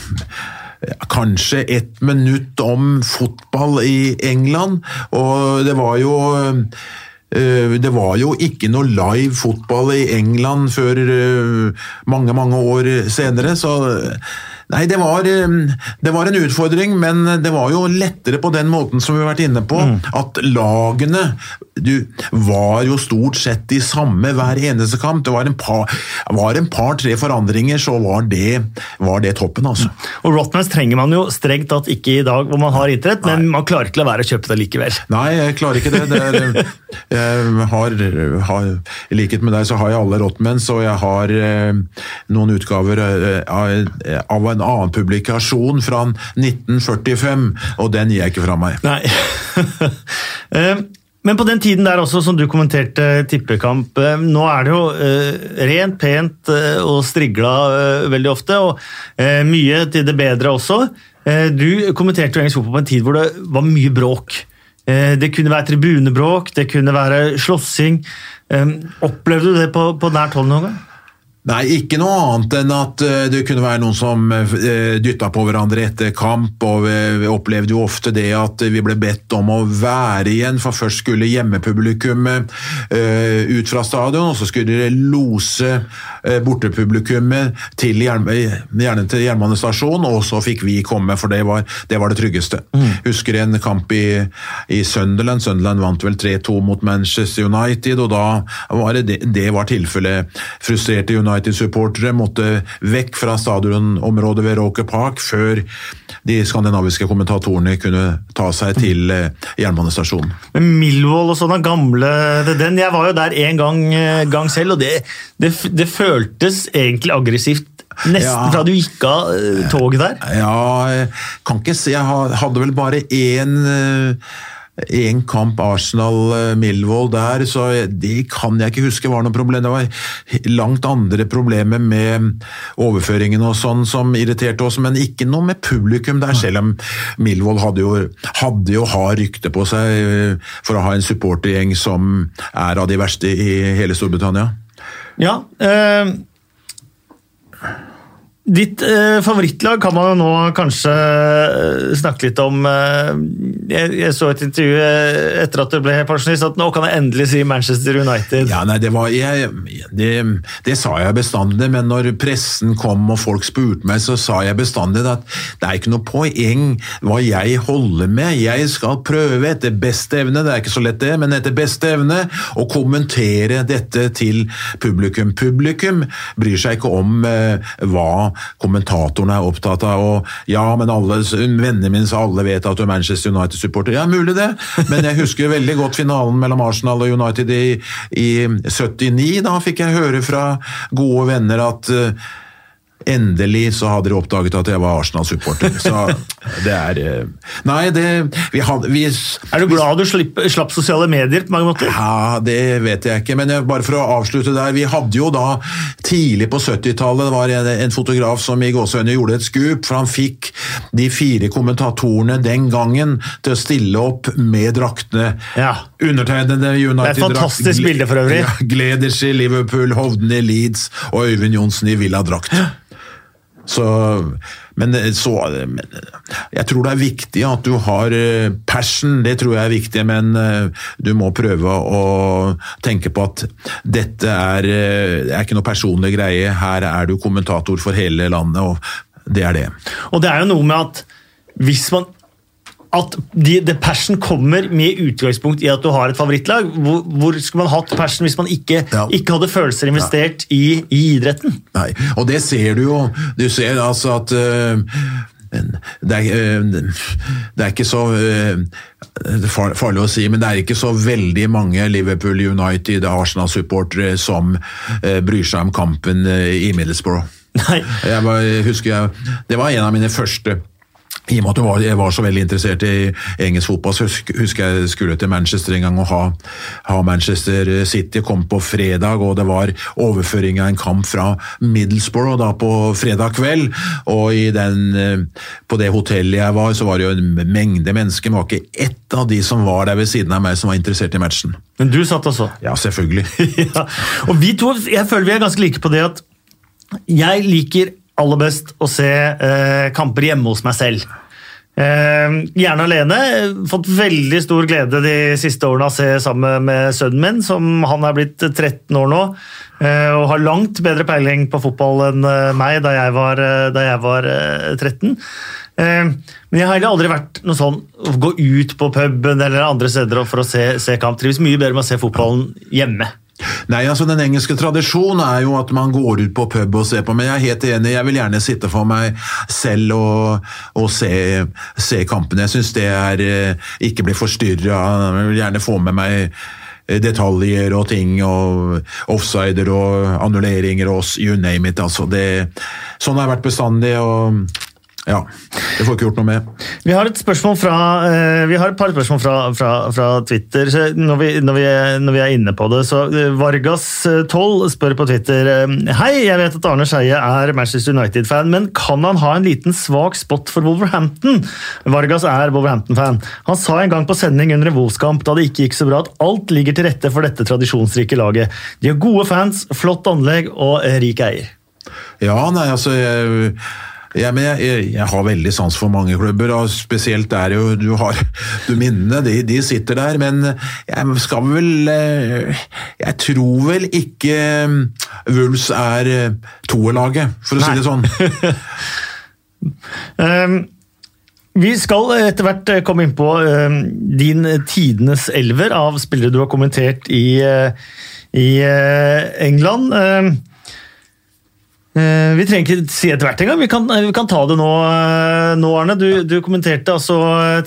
kanskje ett minutt om fotball i England, og det var jo eh, det var jo ikke noe live fotball i England før eh, mange, mange år senere, så Nei, det var, eh, det var, en utfordring, men det var jo lettere på den måten som vi har vært inne på, mm. at lagene du, var jo stort sett de samme hver eneste kamp. Det var en par-tre par, forandringer, så var det, var det toppen, altså. Mm. Og Rotmans trenger man jo strengt tatt ikke i dag hvor man har idrett, men man klarer ikke la være å kjøpe det likevel. Nei, jeg klarer ikke det. det det jeg har, har, I likhet med deg så har jeg alle Rotmans, og jeg har eh, noen utgaver eh, av en annen publikasjon fra 1945, og den gir jeg ikke fra meg. Nei. Eh, men på den tiden der også, som du kommenterte tippekamp, eh, nå er det jo uh, rent, pent og strigla veldig ofte, og mye til det bedre også. du kommenterte jo engelsk fotball på en tid hvor det var mye bråk. det kunne være tribunebråk, det kunne være slåssing. opplevde du det på, på nært hold noen gang? Nei, ikke noe annet enn at eh, det kunne være noen som eh, dytta på hverandre etter kamp. og Vi opplevde jo ofte det at vi ble bedt om å være igjen, for først skulle hjemmepublikummet eh, ut fra stadion, og så skulle de lose bortepublikummet til gjerne til jernbanestasjonen, og så fikk vi komme, for det var det, var det tryggeste. Mm. Husker en kamp i, i Sunderland. Sunderland vant vel 3-2 mot Manchester United, og da var det, det var tilfellet. Frustrerte United United-supportere måtte vekk fra stadionområdet ved Roker Park før de skandinaviske kommentatorene kunne ta seg til eh, jernbanestasjonen. Men Millwall og sånne gamle den, Jeg var jo der en gang, eh, gang selv, og det, det, det føltes egentlig aggressivt Nesten ja. fra du gikk av eh, toget der? Ja, kan ikke si Jeg hadde vel bare én én kamp Arsenal-Milvold der, så det kan jeg ikke huske var noe problem. Det var langt andre problemer med overføringen og sånn som irriterte oss, men ikke noe med publikum der, selv om Milvold hadde jo, hadde jo har rykte på seg eh, for å ha en supportergjeng som er av de verste i hele Storbritannia. Ja, øh Ditt eh, favorittlag kan man jo nå kanskje eh, snakke litt om. Eh, jeg, jeg, så et intervju eh, etter at du ble pensjonist, at nå kan jeg endelig si Manchester United. Ja, nei, det, var, jeg, det, det, sa jeg bestandig, men når pressen kom og folk spurte meg, så sa jeg bestandig at det er ikke noe poeng hva jeg holder med. Jeg skal prøve etter beste evne, det er ikke så lett det, men etter beste evne å kommentere dette til publikum. Publikum bryr seg ikke om eh, hva kommentatorene er opptatt av. Og ja, men alle, vennene mine sa alle vet at du er Manchester United-supporter. Ja, mulig det, men jeg husker veldig godt finalen mellom Arsenal og United i, i 79. Da fikk jeg høre fra gode venner at uh, Endelig så hadde de oppdaget at jeg var Arsenal-supporter. Så det er eh, Nei, det vi hadde, vi, Er du glad du slapp, slapp, sosiale medier på mange måter? Ja, det vet jeg ikke, men jeg, bare for å avslutte der. Vi hadde jo da tidlig på 70-tallet det var en, en, fotograf som i gåseøynene gjorde et skup, for han fikk de fire kommentatorene den gangen til å stille opp med draktene. Ja. Undertegnede United-drakt. Det er et fantastisk bilde for øvrig. Ja, Gleders i Liverpool, Hovden i Leeds og Øyvind Johnsen i Villa-drakt. Så, men, så, jeg tror det er viktig at du har eh, passion, det tror jeg er viktig, men eh, du må prøve å tenke på at dette er, eh, er ikke noe personlig greie. Her er du kommentator for hele landet, og det er det. Og det er jo noe med at hvis man at de, the passion kommer med utgangspunkt i at du har et favorittlag. Hvor, hvor skulle man hatt passion hvis man ikke, ja. ikke hadde følelser investert ja. i, i, idretten? Nei, og det ser du jo. Du ser altså at uh, det, er, uh, det er, ikke så uh, farlig å si, men det er ikke så veldig mange Liverpool United, Arsenal-supportere som bryr seg om kampen i Middlesbrough. Jeg, var, husker jeg, det var en av mine første i og med at jeg var så veldig interessert i engelsk fotball, så husker jeg skulle til Manchester en gang og ha, ha, Manchester City. Kom på fredag, og det var overføring av en kamp fra Middlesbrough da på fredag kveld. Og den, eh, på det hotellet jeg var, så var det jo en mengde mennesker. Men det var ikke ett av de som var der ved siden av meg som var interessert i matchen. Men du satt også? Ja, selvfølgelig. ja. Og vi to, jeg føler vi er ganske like på det at jeg liker aller best å se eh, kamper hjemme hos meg selv. Eh, gjerne alene. Fått veldig stor glede de siste årene av å se sammen med sønnen min, som han er blitt 13 år nå. Eh, og har langt bedre peiling på fotball enn eh, meg da jeg var, eh, da jeg var 13. Eh, men jeg har heller aldri vært noe sånn å gå ut på puben eller andre steder for å se, se kamp. Trives mye bedre med å se fotballen hjemme. Nei, altså Den engelske tradisjonen er jo at man går ut på pub og ser på, men jeg er helt enig. Jeg vil gjerne sitte for meg selv og, og se, se kampene. Jeg syns det er eh, Ikke bli forstyrra. Jeg vil gjerne få med meg eh, detaljer og ting, og offsider og annulleringer og you name it. altså. Det, sånn har jeg vært bestandig. og ja, det får ikke gjort noe med. Vi har et fra, uh, vi har et par spørsmål fra, fra, fra Twitter når vi, når, vi når vi, er, inne på det. så uh, Vargas12 spør på Twitter Hei, jeg vet at Arne Skeie er Manchester United-fan, men kan han ha en liten svak spot for Wolverhampton? Vargas er Wolverhampton-fan. Han sa en gang på sending under en Wolves-kamp da det ikke gikk så bra, at alt ligger til rette for dette tradisjonsrike laget. De har gode fans, flott anlegg og rik eier. Ja, nei, altså... Jeg ja, men jeg, jeg, jeg, har veldig sans for mange klubber, og spesielt der jo du har du Minnene, de, de, sitter der. Men jeg skal vel eh, Jeg tror vel ikke Wulfs er eh, toerlaget, for å Nei. si det sånn. um, vi skal etter hvert komme inn på um, din tidenes elver av spillere du har kommentert i, uh, i uh, England. Um, Eh, vi trenger ikke si etter hvert engang, vi, kan, vi kan ta det nå, eh, nå Arne. Du, du, kommenterte altså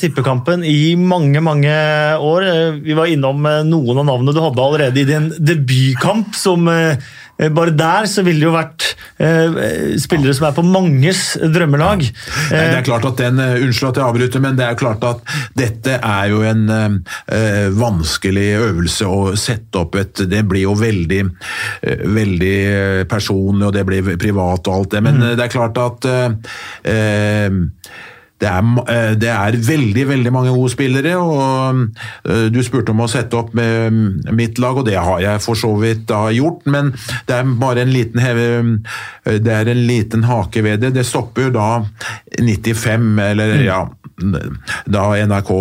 tippekampen i mange, mange år. Eh, vi var innom noen av navnene du hadde allerede i din debutkamp som Eh, bare der så ville det jo vært eh, spillere som er på manges drømmelag. Nei, det er klart at den, eh, Unnskyld at jeg avbryter, men det er klart at dette er jo en eh, vanskelig øvelse å sette opp et Det blir jo veldig, veldig personlig, og det blir privat og alt det, men mm. det er klart at eh, det er, eh, det er, veldig veldig mange gode spillere. og eh, Du spurte om å sette opp med mitt lag, og det har jeg for så vidt gjort. Men det er bare en liten, heve, det er en liten hake ved det. Det stopper jo da 95, eller mm. ja da NRK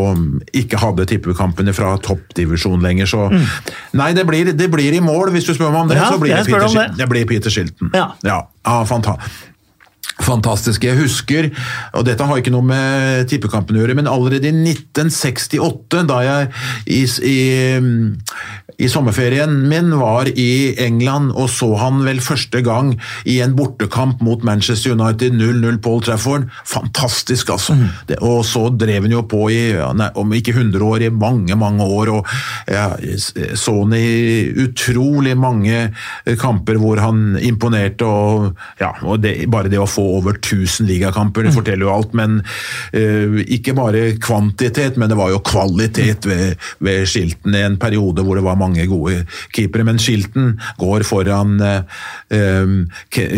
ikke hadde tippekampene fra toppdivisjon lenger. Så mm. nei, det blir, det blir, i mål, hvis du spør meg om det. Ja, så blir det, Peter, det. det blir Peter Shilton. Ja. ja, ja fantastisk. Fantastisk. Jeg husker, og dette har ikke noe med tippekampen å gjøre, men allerede i 1968, da jeg i, i, i, sommerferien min var i England og så han vel første gang i en bortekamp mot Manchester United 0-0 Paul Trafford. Fantastisk, altså. Mm. Det, og så drev han jo på i, nei, om ikke 100 år, i mange, mange år, og ja, så han i utrolig mange kamper hvor han imponerte, og, ja, og det, bare det å få over 1000 ligakamper, det forteller jo alt. Men uh, ikke bare kvantitet, men det var jo kvalitet ved, ved Skilten i en periode hvor det var mange gode keepere. Men Skilten går foran uh,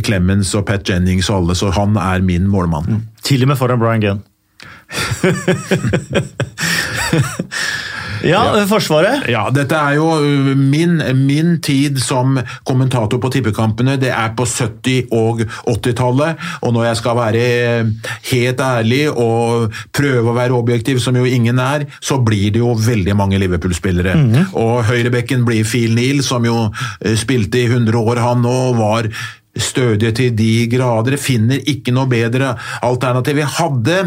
Clemens og Pat Jennings og alle, så han er min målmann. Mm. Til og med foran Brian Gunn. Ja, Forsvaret? Ja, Dette er jo uh, min, min, tid som kommentator på tippekampene. Det er på 70- og 80-tallet. Og når jeg skal være uh, helt ærlig og prøve å være objektiv, som jo ingen er, så blir det jo veldig mange Liverpool-spillere. Mm -hmm. Og høyrebekken blir Phil Neal, som jo uh, spilte i 100 år, han og var stødige til de grader. Finner ikke noe bedre alternativ. Vi hadde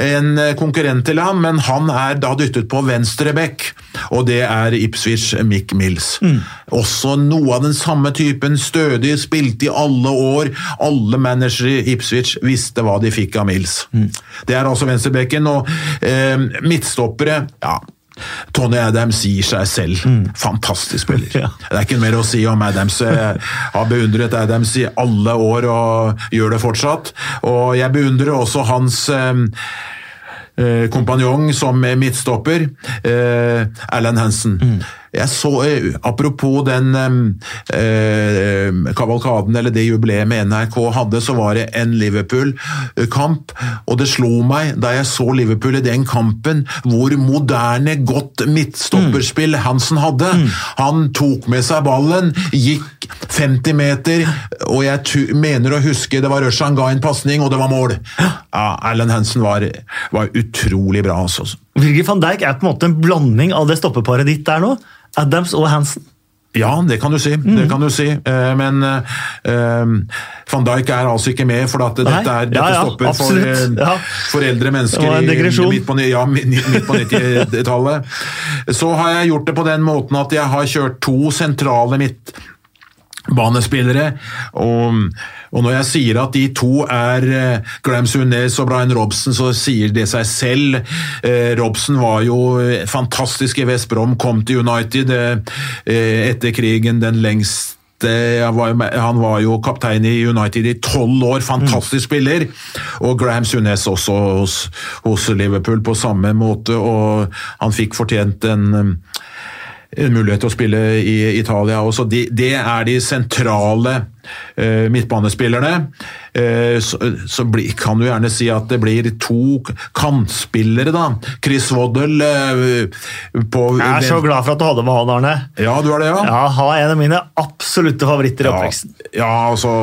en konkurrent til ham, men han er da dyttet på venstre bekk, og det er Ipswich Mick Mills. Mm. Også noe av den samme typen, stødig, spilte i alle år. Alle managere i Ipswich visste hva de fikk av Mills. Mm. Det er altså venstrebekken, og eh, midtstoppere ja, Tony Adams gir seg selv. Mm. Fantastisk spiller. ja. Det er ikke mer å si om Adams. Jeg har beundret Adams i alle år og gjør det fortsatt. Og jeg beundrer også hans eh, eh kompanjong som midtstopper, eh, Alan Hansen. Mm. Jeg så, eh, Apropos den eh, kavalkaden, eller det jubileet NRK hadde, så var det en Liverpool-kamp. Og det slo meg da jeg så Liverpool i den kampen, hvor moderne, godt midtstopperspill Hansen hadde. Mm. Han tok med seg ballen, gikk 50 meter, og jeg mener å huske det var Rushan ga en pasning, og det var mål. Ja, Alan Hansen var, var utrolig bra. altså. Virgil van Dijk er på en måte en blanding av det stoppeparet ditt der nå. Adams og Hansen. Ja, det kan du si. Mm. det kan du si. Eh, men uh, van Dijk er altså ikke med, for at dette, er, dette ja, ja, stopper for, ja. for, eldre mennesker midt på, ja, på 90-tallet. Så har jeg gjort det på den måten at jeg har kjørt to sentrale midtbanespillere. og og når jeg sier at de to er eh, Graham Sunes og Brian Robson, så sier det seg selv. Eh, Robson var jo fantastisk i West Brom, kom til United eh, etter krigen den lengste han var jo kaptein i United i tolv år, fantastisk spiller. Og Graham Sunes også hos, hos, Liverpool på samme måte, og han fikk fortjent en en mulighet til å spille i Italia også. De, det er de sentrale eh, midtbanespillerne. Eh, så, så bli, kan du gjerne si at det blir to kantspillere, da. Chris Waddle eh, på Jeg er så glad for at du hadde med han, Arne. Ja, du er det, ja? Ja, Han er en av mine absolutte favoritter i oppveksten. Ja, ja altså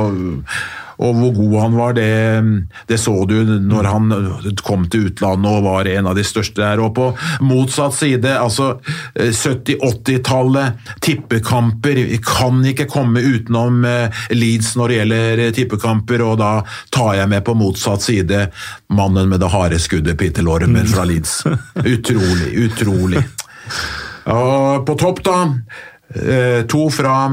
og hvor god han var, det, det, så du når han kom til utlandet og var en av de største der. Og på motsatt side, altså 70-80-tallet, tippekamper. Vi kan ikke komme utenom eh, Leeds når det gjelder tippekamper, og da tar jeg med på motsatt side mannen med det harde skuddet, Peter Lormer fra Leeds. Utrolig, utrolig. Og på topp, da. Eh, to fra,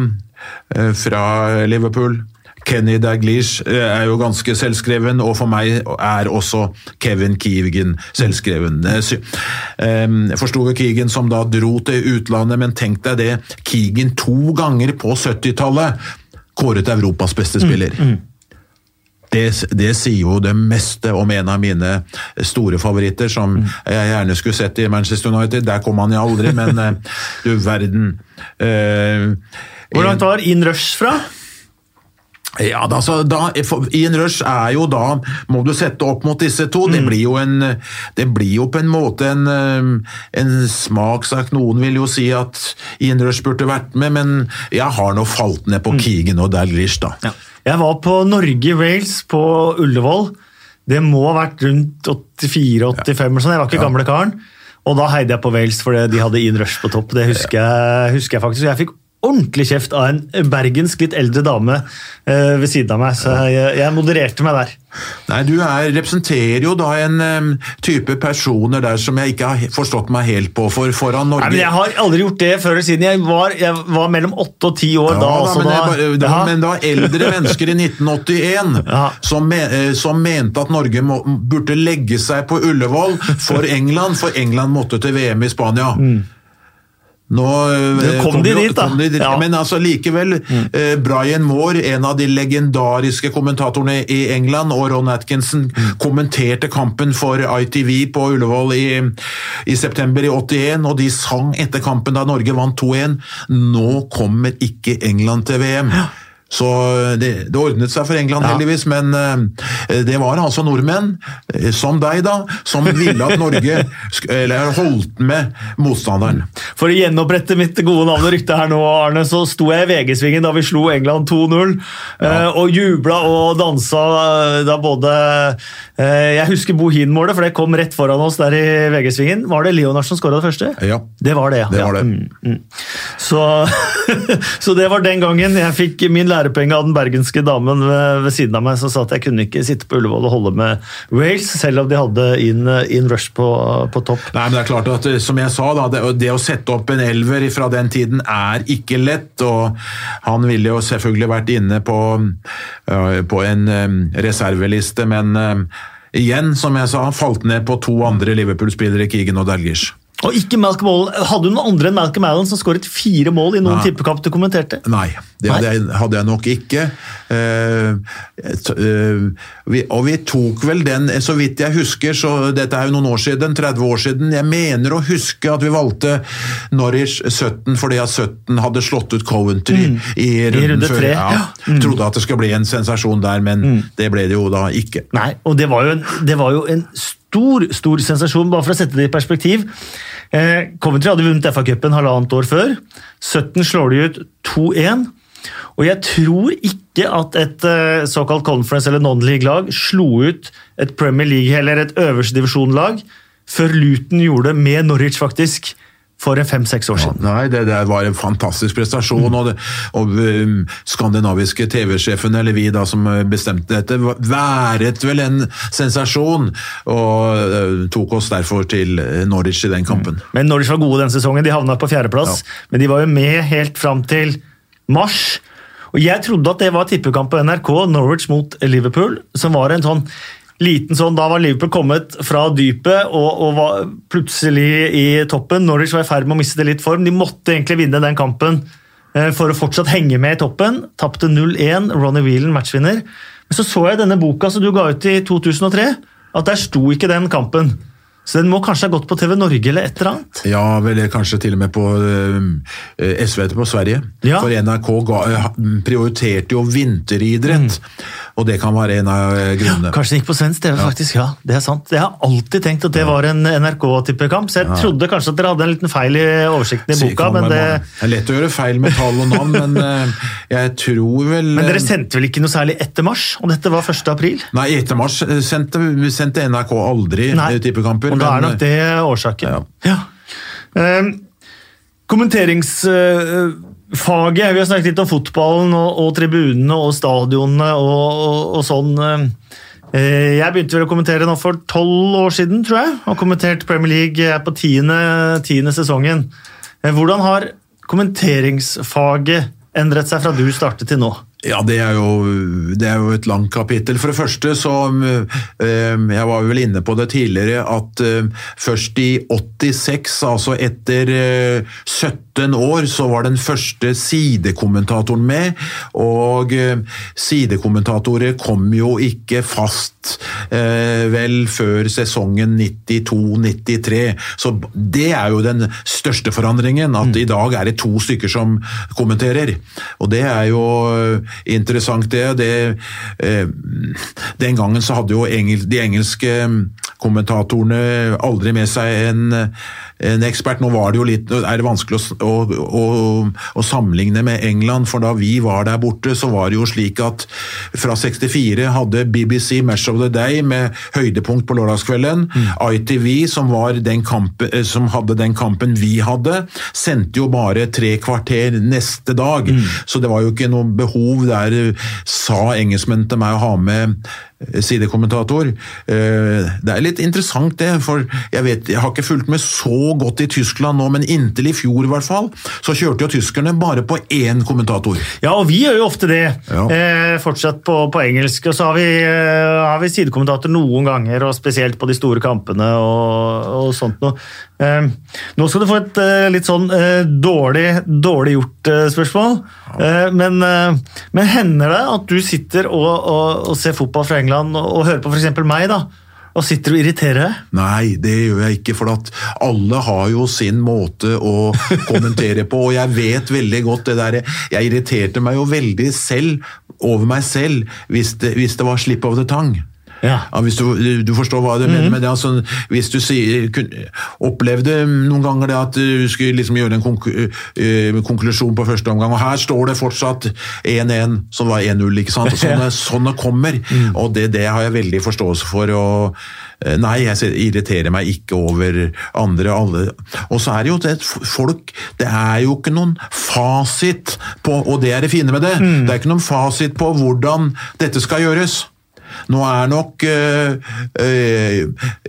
eh, fra Liverpool. Kenny Daglish eh, er jo ganske selvskreven, og for meg er også Kevin Keegan selvskreven. Eh, jeg forsto Keegan som da dro til utlandet, men tenk deg det, Keegan to ganger på 70-tallet kåret Europas beste spiller. Mm, mm. Det, det, sier jo det meste om en av mine store favoritter, som mm. jeg gjerne skulle sett i Manchester United. Der kom han jo aldri, men eh, du verden. Hvor langt var In Rush fra? Ja, altså, da, I en rush er jo da Må du sette opp mot disse to. Mm. Det, blir jo en, det blir jo på en måte en, um, en smakssak. Noen vil jo si at Ian Rush burde vært med, men jeg har nå falt ned på mm. Keegan og Dalglish, da. Ja. Jeg var på Norge-Wales på Ullevål. Det må ha vært rundt 84-85, ja. sånn. jeg var ikke ja. gamle karen. Og da heide jeg på Wales fordi de hadde Ian Rush på topp. Det husker, jeg, husker jeg faktisk. Jeg fikk ordentlig kjeft av en bergensk, litt eldre dame eh, ved siden av meg, så jeg, jeg modererte meg der. Nei, Du er, representerer jo da en um, type personer der som jeg ikke har forstått meg helt på. For foran Norge Nei, men Jeg har aldri gjort det før eller siden. Jeg var, jeg var mellom åtte og ti år Ja, da. da, men, da- bare- ja. men det var eldre mennesker i 1981 Ja. som, me, eh, som mente at Norge må, burde legge seg på Ullevål for England, for England måtte til VM i Spania. Nå eh, Det kom de jo- dit, da. de dit. Ja. Men altså likevel, eh, Brian Moore, en av de legendariske kommentatorene i England, og Ron Atkinson kommenterte kampen for ITV på Ullevål i, i september i 81, og de sang etter kampen da Norge vant 2-1 Nå kommer ikke England til VM. Så det, det ordnet seg for England, Ja. heldigvis, men eh, det var altså nordmenn, eh, som deg da, som ville at Norge eller holdt med motstanderen. For å gjenopprette mitt gode navn og rykte her nå, Arne, så sto jeg i VG-svingen da vi slo England 2-0, eh, og jubla og dansa eh, da både eh, Jeg husker Bohin-målet, for det kom rett foran oss der i VG-svingen. Var det Leonard som skåra det første? Ja. Det var det, ja. Det var det. Mm, mm. Så, så det var den gangen jeg fikk min lærepenge av den bergenske damen ved, ved siden av meg som sa at jeg kunne ikke sitte på Ullevål og holde med Wales, selv om de hadde in, in rush på, på topp. Nei, men det er klart at eh, Som jeg sa, da, det, det å sette opp en elver fra den tiden er ikke lett. og Han ville jo selvfølgelig vært inne på, eh, på en eh, reserveliste, men eh, igjen, som jeg sa, falt ned på to andre Liverpool-spillere, Keegan og Dalgish. Og ikke Malcolm Allen. Hadde du noen andre enn Malcolm Allen som skåret fire mål i noen Nei. tippekamp du kommenterte? Nei, det hadde jeg, hadde jeg nok ikke. Uh, eh, vi, og vi tok vel den, så vidt jeg husker, så dette er jo noen år siden, 30 år siden, jeg mener å huske at vi valgte Norwich 17 fordi at 17 hadde slått ut Coventry i runden runde før. tre, Ja, Mm. Trodde at det skulle bli en sensasjon der, men det ble det jo da ikke. Nei, og det var jo en, det var jo en stor, stor stor sensasjon, bare for å sette det i perspektiv. Eh, Coventry hadde vunnet FA-cupen halvannet år før. 17 slår de ut 2-1. Og jeg tror ikke at et eh, såkalt conference- eller non-league-lag slo ut et Premier League eller et øverste divisjonlag før Luton gjorde det med Norwich, faktisk, for fem-seks år siden. Nei, det, det var en fantastisk prestasjon, og, det, og um, skandinaviske TV-sjefen, eller vi da som uh, bestemte dette, været vel en sensasjon, og uh, tok oss derfor til uh, Norwich i den kampen. Men Norwich var gode den sesongen. De havna på fjerdeplass, men de var jo med helt fram til mars. Og Jeg trodde at det var tippekamp på NRK, Norwich mot Liverpool, som var en sånn liten sånn, Da var Liverpool kommet fra dypet og, og var plutselig i toppen. Norwich var i ferd med å miste litt form. De måtte egentlig vinne den kampen eh, for å fortsatt henge med i toppen. Tapte 0-1. Ronny Whelan, matchvinner. Men så så jeg denne boka som du ga ut i 2003, at der sto ikke den kampen. Så den må kanskje ha gått på TV Norge eller et eller annet? Ja, eller kanskje til og med på uh, SVT på Sverige. Ja. For NRK ga, uh, prioriterte jo vinteridrett, og det kan være en av grunnene. grunnene. Kanskje den gikk på svensk TV, faktisk. Ja, det er sant. Jeg har alltid tenkt at det var en NRK-tippekamp, så jeg trodde kanskje at dere hadde en liten feil i oversikten i boka, men det, det er lett å gjøre feil med tall og navn, men uh, jeg tror vel men dere sendte vel ikke noe særlig etter mars? Og dette var 1. april? Nei, etter mars eh, sendte, sendte NRK aldri eh, tippekamper. Og da er nok det årsaken. Ja. Ehm, kommenteringsfaget, vi har snakket litt om fotballen og, og tribunene og stadionene og, og, og sånn. Eh, Jeg begynte vel å kommentere nå for tolv år siden, tror jeg, og kommentert Premier League på tiende, tiende sesongen. Eh, Hvordan har kommenteringsfaget endret seg fra du startet til nå? Ja, det er, jo, det er jo et langt kapittel. For det første så eh, Jeg var vel inne på det tidligere at eh, først i 86, altså etter eh, 17 år, så var den første sidekommentatoren med. Og eh, sidekommentatorer kom jo ikke fast eh, vel før sesongen 92-93. Så det er jo den største forandringen, at i dag er det to stykker som kommenterer. Og det er jo interessant, det. det eh, den gangen så hadde jo engel, de engelske kommentatorene aldri med seg en, en ekspert. Nå var det jo litt, er det vanskelig å, å, å, å, sammenligne med England, for da vi var der borte, så var det jo slik at fra 64 hadde BBC Match of the Day med høydepunkt på lørdagskvelden. Mm. ITV, som, kampen, eh, som, hadde den kampen vi hadde, sendte jo bare tre kvarter neste dag. Mm. Så det var jo ikke noe behov der, sa engelskmennene til meg, å ha med sidekommentator. Eh, det er litt interessant det, for jeg, vet, jeg har ikke fulgt med så godt i Tyskland nå, men inntil i fjor i hvert fall, så kjørte jo tyskerne bare på én kommentator. Ja, og vi gjør jo ofte det, ja. eh, fortsatt på, på, engelsk. Og så har vi, eh, har vi, sidekommentator noen ganger, og spesielt på de store kampene og, og sånt noe. Eh, nå skal du få et eh, litt sånn eh, dårlig, dårlig gjort-spørsmål. Men, men, hender det at du sitter og, og, og ser fotball fra England og, og hører på f.eks. meg? da, og sitter og irriterer deg? Nei, det gjør jeg ikke, for at alle har jo sin måte å kommentere på, og jeg vet veldig godt det der Jeg irriterte meg jo veldig selv over meg selv hvis det, hvis det var slip of the tongue. Ja. Ja, hvis du, du, forstår hva du mm -hmm. mener mhm. med det. Altså, hvis du sier, opplevde noen ganger det at du skulle liksom gjøre en konk uh, konklusjon på første omgang, og her står det fortsatt 1-1, som var 1-0. ikke sant? Sånne, sånne kommer, mm. og det, det, har jeg veldig forståelse for. og eh, Nei, jeg irriterer meg ikke over andre. alle. Og så er det jo det folk Det er jo ikke noen fasit på Og det er det fine med det. Mm. Det er ikke noen fasit på hvordan dette skal gjøres. Nå er nok øh, øh,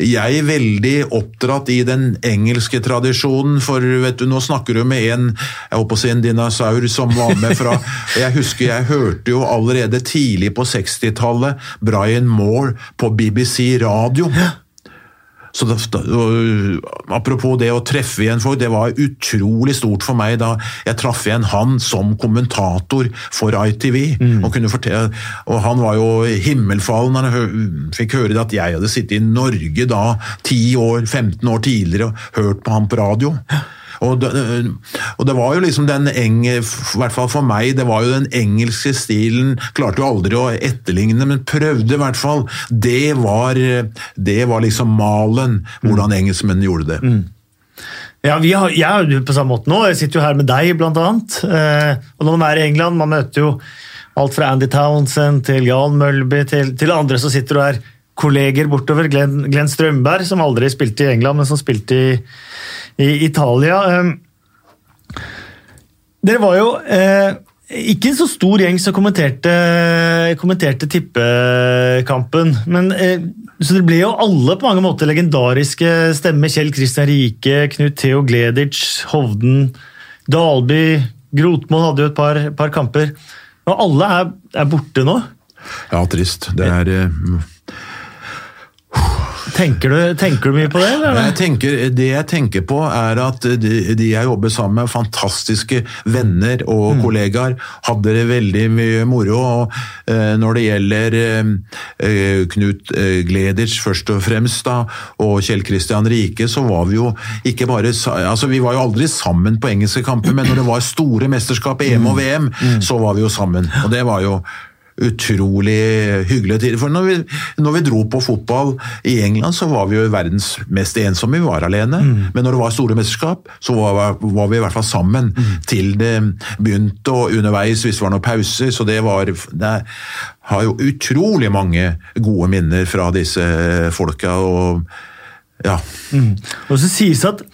jeg veldig oppdratt i den engelske tradisjonen, for vet du, nå snakker du med en jeg håper å si en dinosaur som var med fra Jeg husker jeg hørte jo allerede tidlig på 60-tallet Brian Moore på BBC radio. Så det, apropos det å treffe igjen folk, det var utrolig stort for meg da jeg traff igjen han som kommentator for ITV. Mm. Og, fortelle, og han var jo himmelfallen når han fikk høre at jeg hadde sittet i Norge da 10 år, 15 år tidligere og hørt på ham på radio. Og det, og det, var jo liksom den eng, i hvert fall for meg, det var jo den engelske stilen. Klarte jo aldri å etterligne, men prøvde i hvert fall. Det var, det var liksom malen, hvordan mm. engelskmennene gjorde det. Mm. Ja, har, Jeg er jo på samme måte nå. Jeg sitter jo her med deg, blant annet. Eh, og når man er i England, man møter jo alt fra Andy Townsend til Jan Mølby til, til andre som sitter og er kolleger bortover. Glenn, Glenn Strømberg, som aldri spilte i England, men som spilte i i Italia. Ehm, dere var jo eh, ikke en så stor gjeng som kommenterte, kommenterte tippekampen. men eh, så det ble jo alle på mange måter legendariske stemmer. Kjell Kristian Rike, Knut Theo Gleditsch, Hovden, Dalby, Grotmoen hadde jo et par, par kamper. Og alle er, er, borte nå. Ja, trist. Det er eh, Tenker du, tenker du, mye på det? Jeg tenker, det jeg tenker på, er at de, de jeg jobber sammen med, fantastiske venner og mm. kollegaer, hadde det veldig mye moro. og uh, Når det gjelder uh, Knut uh, Gleditsch først og fremst, da, og Kjell Kristian Rike, så var vi jo ikke bare altså Vi var jo aldri sammen på engelske kamper, men når det var store mesterskap, EM og VM, mm. så var vi jo sammen. Og det var jo utrolig hyggelige tider. For når vi, når vi, dro på fotball i England, så var vi jo verdens mest ensomme. Vi var alene. Mm. Men når det var store mesterskap, så var, var vi i hvert fall sammen mm. til det begynte, og underveis hvis det var noen pauser. Så det var det har jo utrolig mange gode minner fra disse folka. og ja. Mm. Og så sies det at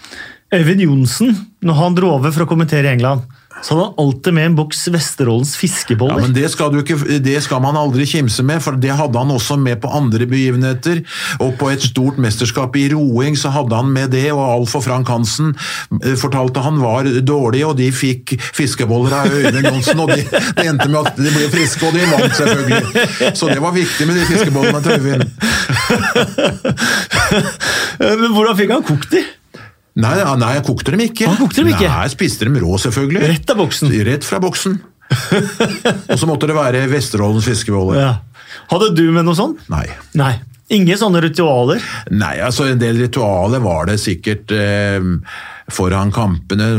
Øyvind Johnsen, når han dro over for å kommentere i England så han alltid med en boks Vesterålens fiskeboller. Ja, men det skal, ikke, det skal, man aldri kimse med, for det hadde han også med på andre begivenheter. Og på et stort mesterskap i roing så hadde han med det, og Alf og Frank Hansen eh, fortalte han var dårlige, og de fikk fiskeboller av Øyvind Johnsen, og de, det endte med at de ble friske, og de vant, selvfølgelig. Så det var viktig med de fiskebollene til Øyvind. men hvordan fikk han kokt de? Nei, nei, jeg kokte dem ikke. Han kokte dem ikke? Nei, jeg spiste dem rå, selvfølgelig. Rett av boksen? Rett fra boksen. og så måtte det være Vesterålens fiskeboller. Ja. Hadde du med noe sånt? Nei. Nei. Ingen sånne ritualer? Nei, altså en del ritualer var det sikkert eh, foran kampene.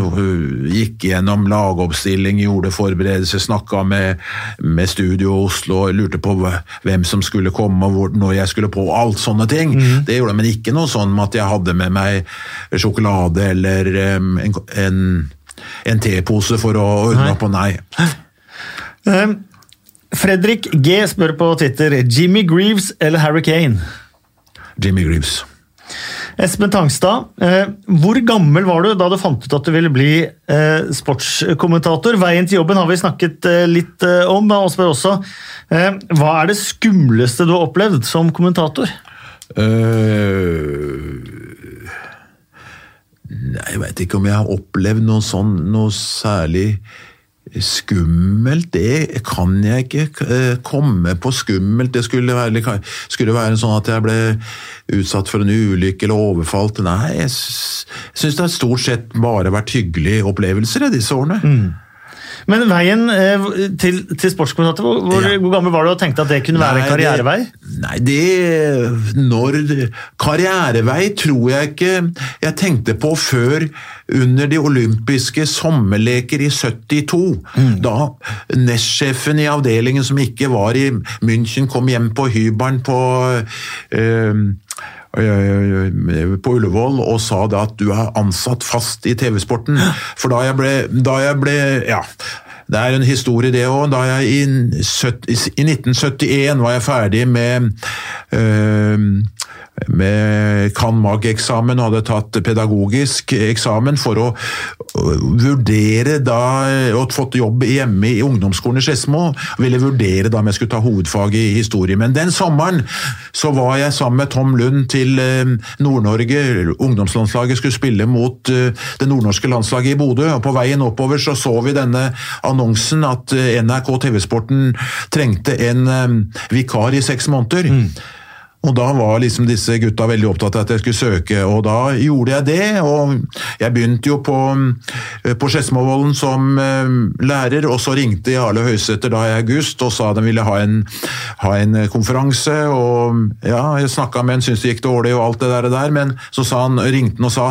Gikk gjennom lagoppstilling, gjorde forberedelser, snakka med, med Studio Oslo, lurte på hvem som skulle komme og hvor, når jeg skulle på. Alt sånne ting. Mm. Det gjorde jeg, Men ikke noe sånn at jeg hadde med meg sjokolade eller um, en, en, en tepose for å ordne opp på. Nei. Fredrik G spør på Twitter Jimmy Greaves eller Harry Kane? Jimmy Greaves. Espen Tangstad, eh, hvor gammel var du da du fant ut at du ville bli eh, sportskommentator? Veien til jobben har vi snakket eh, litt om. og spør også, Hva er det skumleste du har opplevd som kommentator? Uh, jeg veit ikke om jeg har opplevd noe sånn noe særlig Skummelt, det kan jeg ikke eh, komme på skummelt. Det skulle være, skulle være sånn at jeg ble utsatt for en ulykke eller overfalt. Nei, jeg syns det har stort sett bare vært hyggelige opplevelser i disse årene. Mm. Men veien eh, til, til sportskommentator, hvor, hvor, ja. hvor, gammel var du og tenkte at det kunne være nei, karrierevei? Det, nei, det Når Karrierevei tror jeg ikke jeg tenkte på før under de olympiske sommerleker i 72. Mm. Da nestsjefen i avdelingen som ikke var i München, kom hjem på hybelen på øh, på Ullevål og sa da at du er ansatt fast i TV-sporten. For da jeg ble, da jeg ble ja, det er en historie, det òg. Da jeg i, i, 1971 var jeg ferdig med øh, med Kanmag-eksamen og hadde tatt pedagogisk eksamen for å vurdere da og fått jobb hjemme i ungdomsskolen i Skedsmo. Ville vurdere da om jeg skulle ta hovedfag i historie. Men den sommeren så var jeg sammen med Tom Lund til eh, Nord-Norge. Ungdomslandslaget skulle spille mot eh, det nordnorske landslaget i Bodø. og På veien oppover så så vi denne annonsen at eh, NRK TV-sporten trengte en vikar i seks måneder. Mm. Og da var liksom disse gutta veldig opptatt av at jeg skulle søke, og da gjorde jeg det. Og jeg begynte jo på, eh, på Skedsmovollen som eh, lærer, og så ringte Jarle Høysæter da i august og sa de ville ha en, ha en konferanse. Og ja, jeg snakka med han, syntes det gikk dårlig og alt det der, og der men så han, ringte han og sa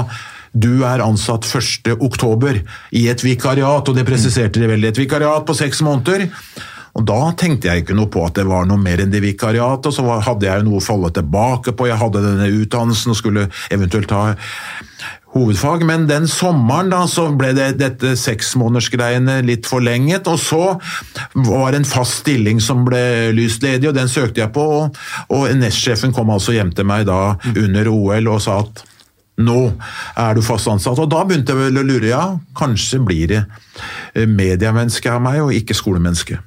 du er ansatt 1. oktober i et vikariat, og det presiserte de veldig. Et vikariat på seks måneder. Og Da tenkte jeg ikke noe på at det var noe mer enn det vikariatet, og så hadde jeg noe å falle tilbake på. Jeg hadde denne utdannelsen og skulle eventuelt ta hovedfag, men den sommeren da, så ble det, dette seksmånedersgreiene litt forlenget, og så var det en fast stilling som ble lyst ledig, og den søkte jeg på, og, og nestsjefen kom altså hjem til meg da under OL og sa at nå er du fast ansatt. Og da begynte jeg vel å lure, ja, kanskje blir det mediemenneske av meg, og ikke skolemenneske.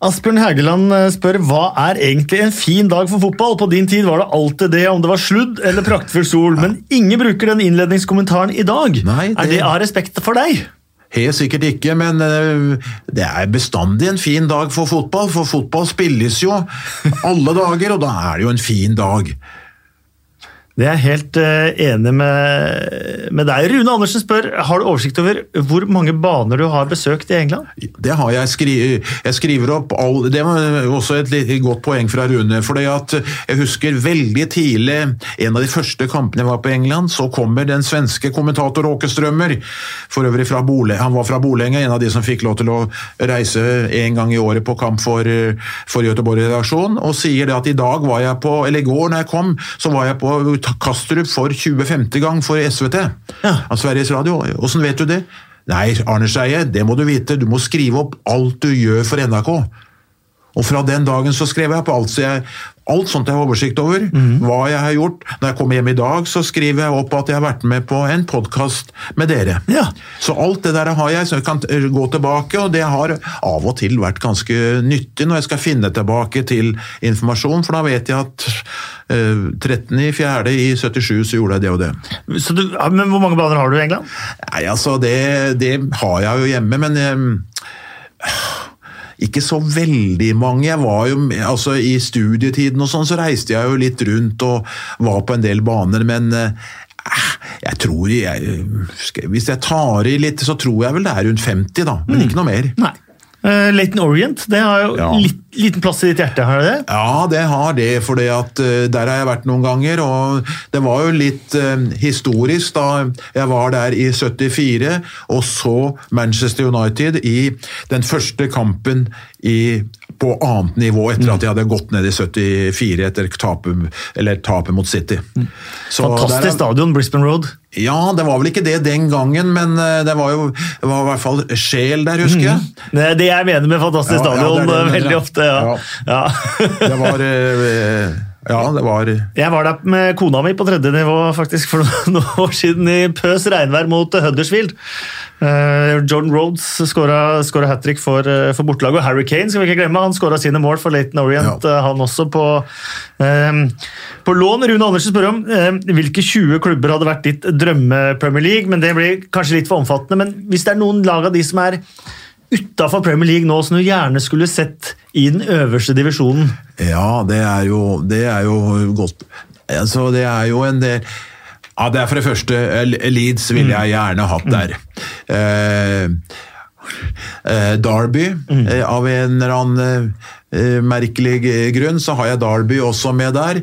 Asbjørn Hægeland eh, spør hva er egentlig en fin dag for fotball? På din tid var det alltid det, om det var sludd eller praktfull sol, men ingen bruker den innledningskommentaren i dag. Nei, det... Er det av respekt for deg? Helt sikkert ikke, men eh, det er bestandig en fin dag for fotball. For fotball spilles jo alle dager, og da er det jo en fin dag. Det er jeg helt uh, enig med, med, deg. Rune Andersen spør har du oversikt over hvor mange baner du har besøkt i England? Det har jeg. Skri jeg skriver opp all, Det var også et, litt, godt poeng fra Rune. for Jeg husker veldig tidlig en av de første kampene jeg var på England. Så kommer den svenske kommentator Åke Strømmer. For øvrig fra Bole, Han var fra Bolenge, en av de som fikk lov til å reise en gang i året på kamp for, for Göteborg-redaksjonen. Og sier det at i dag var jeg på, eller i går når jeg kom, så var jeg på Kastrup for 20-50 gang for SVT, ja. av Sveriges Radio. Åssen vet du det? Nei, Arne Skeie, det må du vite. Du må skrive opp alt du gjør for NRK. Og fra den dagen så skrev jeg på alt. Så jeg, alt sånt jeg har oversikt over. Mm. Hva jeg har gjort. Når jeg kommer hjem i dag, så skriver jeg opp at jeg har vært med på en podkast med dere. Ja. Så alt det der har jeg, så jeg kan gå tilbake, og det har av og til vært ganske nyttig når jeg skal finne tilbake til informasjon, for da vet jeg at uh, 13.4. i 77 så gjorde jeg det og det. Du, men Hvor mange baner har du i England? Nei, altså, det, det har jeg jo hjemme, men uh, ikke så veldig mange. Jeg var jo, altså I studietiden og sånn så reiste jeg jo litt rundt og var på en del baner, men eh, jeg tror jeg, Hvis jeg tar i litt, så tror jeg vel det er rundt 50, da. Men mm. ikke noe mer. Nei. Uh, Laton Orient, det har jo Ja. litt, liten plass i ditt hjerte, har det det? Ja, det har det, for der har jeg vært noen ganger. Og det var jo litt uh, historisk da jeg var der i 74 og så Manchester United i den første kampen i, på annet nivå etter at de hadde gått ned i 74 etter tapet, tape mot City. Så Fantastisk er- stadion, Brisbane Road. Ja, det var vel ikke det den gangen, men eh, det var jo det var i hvert fall sjel der, husker jeg. Det er det jeg mener med fantastisk Ja, ja, det er stadion, det mener, veldig ja. ofte. Ja. Ja. Det var eh, Ja, det var Jeg var der med kona mi på tredje nivå faktisk for noen år siden i pøs regnvær mot Huddersfield. Eh, John Rhodes skåra hat trick for, eh, for bortelaget, og Harry Kane skal vi ikke glemme. Han skåra sine mål for Laton Orient, Ja. eh, han også, på, um, på lån. Rune Andersen spør om um, hvilke 20 klubber hadde vært ditt drømme-Premier League, men det blir kanskje litt for omfattende. Men hvis det er noen lag av de som er utafor Premier League nå, som du gjerne skulle sett i den øverste divisjonen. Ja, det er jo, det er jo godt. Altså, Det er jo en del ja, Det er for det første eh, Leeds ville jeg gjerne hatt der. Eh, eh, Derby, eh, av en eller annen eh, merkelig grunn, så har jeg Derby også med der.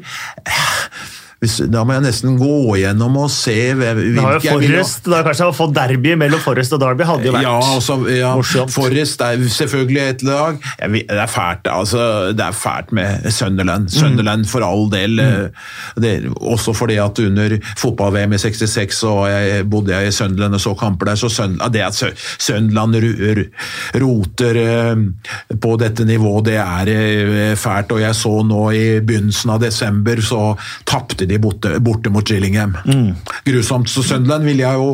Hvis, da må jeg nesten gå gjennom og se hvem- Det har jo hvilke jeg vil da kanskje Å få derby mellom Forrest og Derby hadde jo vært ja, også, ja, morsomt. Forrest er selvfølgelig et lag. Jeg Det er fælt altså, det er fælt med Sunderland. Sunderland. mm. for all del. Mm. Det, også fordi at under fotball-VM i 66 så jeg, bodde jeg i Sunderland og så kamper der. så Sunderland, Det at Sunderland roter eh, på dette nivået, det er eh, fælt. Og jeg så nå i begynnelsen av desember, så tapte de borte, borte mot Gillingham. Mm. Grusomt. Så Sunderland ville jeg jo